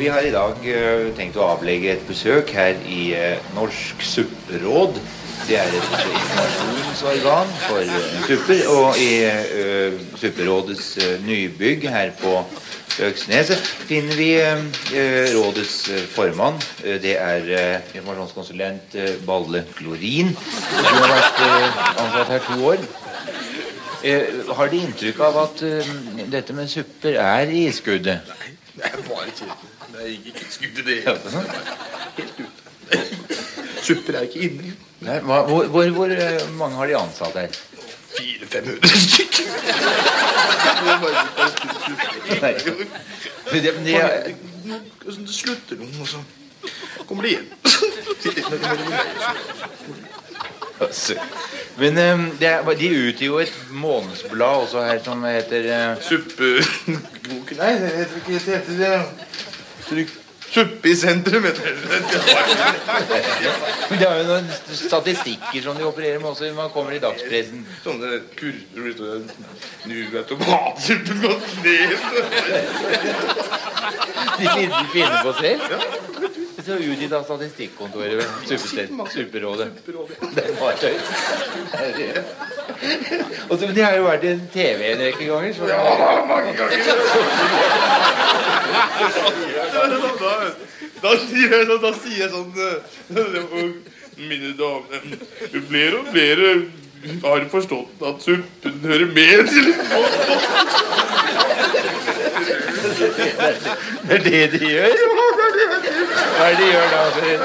Vi har i dag eh, tenkt å avlegge et besøk her i eh, Norsk supperåd. Det er et informasjonsorgan for eh, supper. Og i uh, Supperådets eh, nybygg her på Øksneset finner vi eh, eh, rådets eh, formann. Eh, Det er uh, informasjonskonsulent eh, Balle Klorin. Du har vært eh, ansatt her to år. Eh, har De inntrykk av at eh, dette med supper er i skuddet? Nei, Det er bare kjedelig. Det gikk ikke skudd i det hele tatt. Helt ute. Supper er ikke inne. Nei, hva, hvor, hvor, hvor eh, mange har de ansatt her? 400-500 stykker. Det er det- det er- slutter noen, og så kommer de igjen. Men eh, de utgir jo et månedsblad også her som heter uh, Suppeboken Nei, det heter ikke det. Heter det. Trykk Suppe i sentrum, heter det. Det er jo noen statistikker som de opererer med også når man kommer i dagspressen. Sånne kurver hvor det står Nå er tomatsuppen gått ned. De finner, på selv. Så utgitt av Statistikkontoret ved Supperådet. Det er tøys. Og så, de har jo vært i TV en rekke ganger. Så Ja, mange ganger. Da, sier jeg sånn, da sier jeg sånn eh, Mine damer, flere og flere har forstått at suppen hører med til Det er det de gjør? Hva er det de gjør da?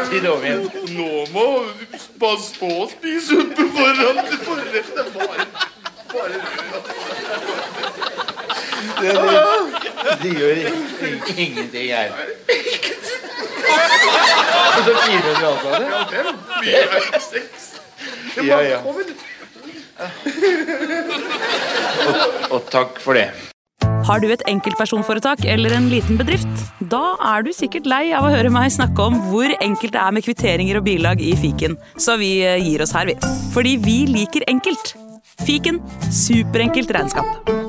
Si det om igjen. Nå må du passe på å spise suppe foran. Det er bare, bare Det, det, de gjør ingenting her. Og så 400 ansatte? Ja, fem. Vi er seks. Det Ja, ja. Og, og takk for det. Har du et enkeltpersonforetak eller en liten bedrift? Da er du sikkert lei av å høre meg snakke om hvor enkelt det er med kvitteringer og bilag i fiken, så vi eh, gir oss her, vi. Fordi vi liker enkelt. Fiken superenkelt regnskap.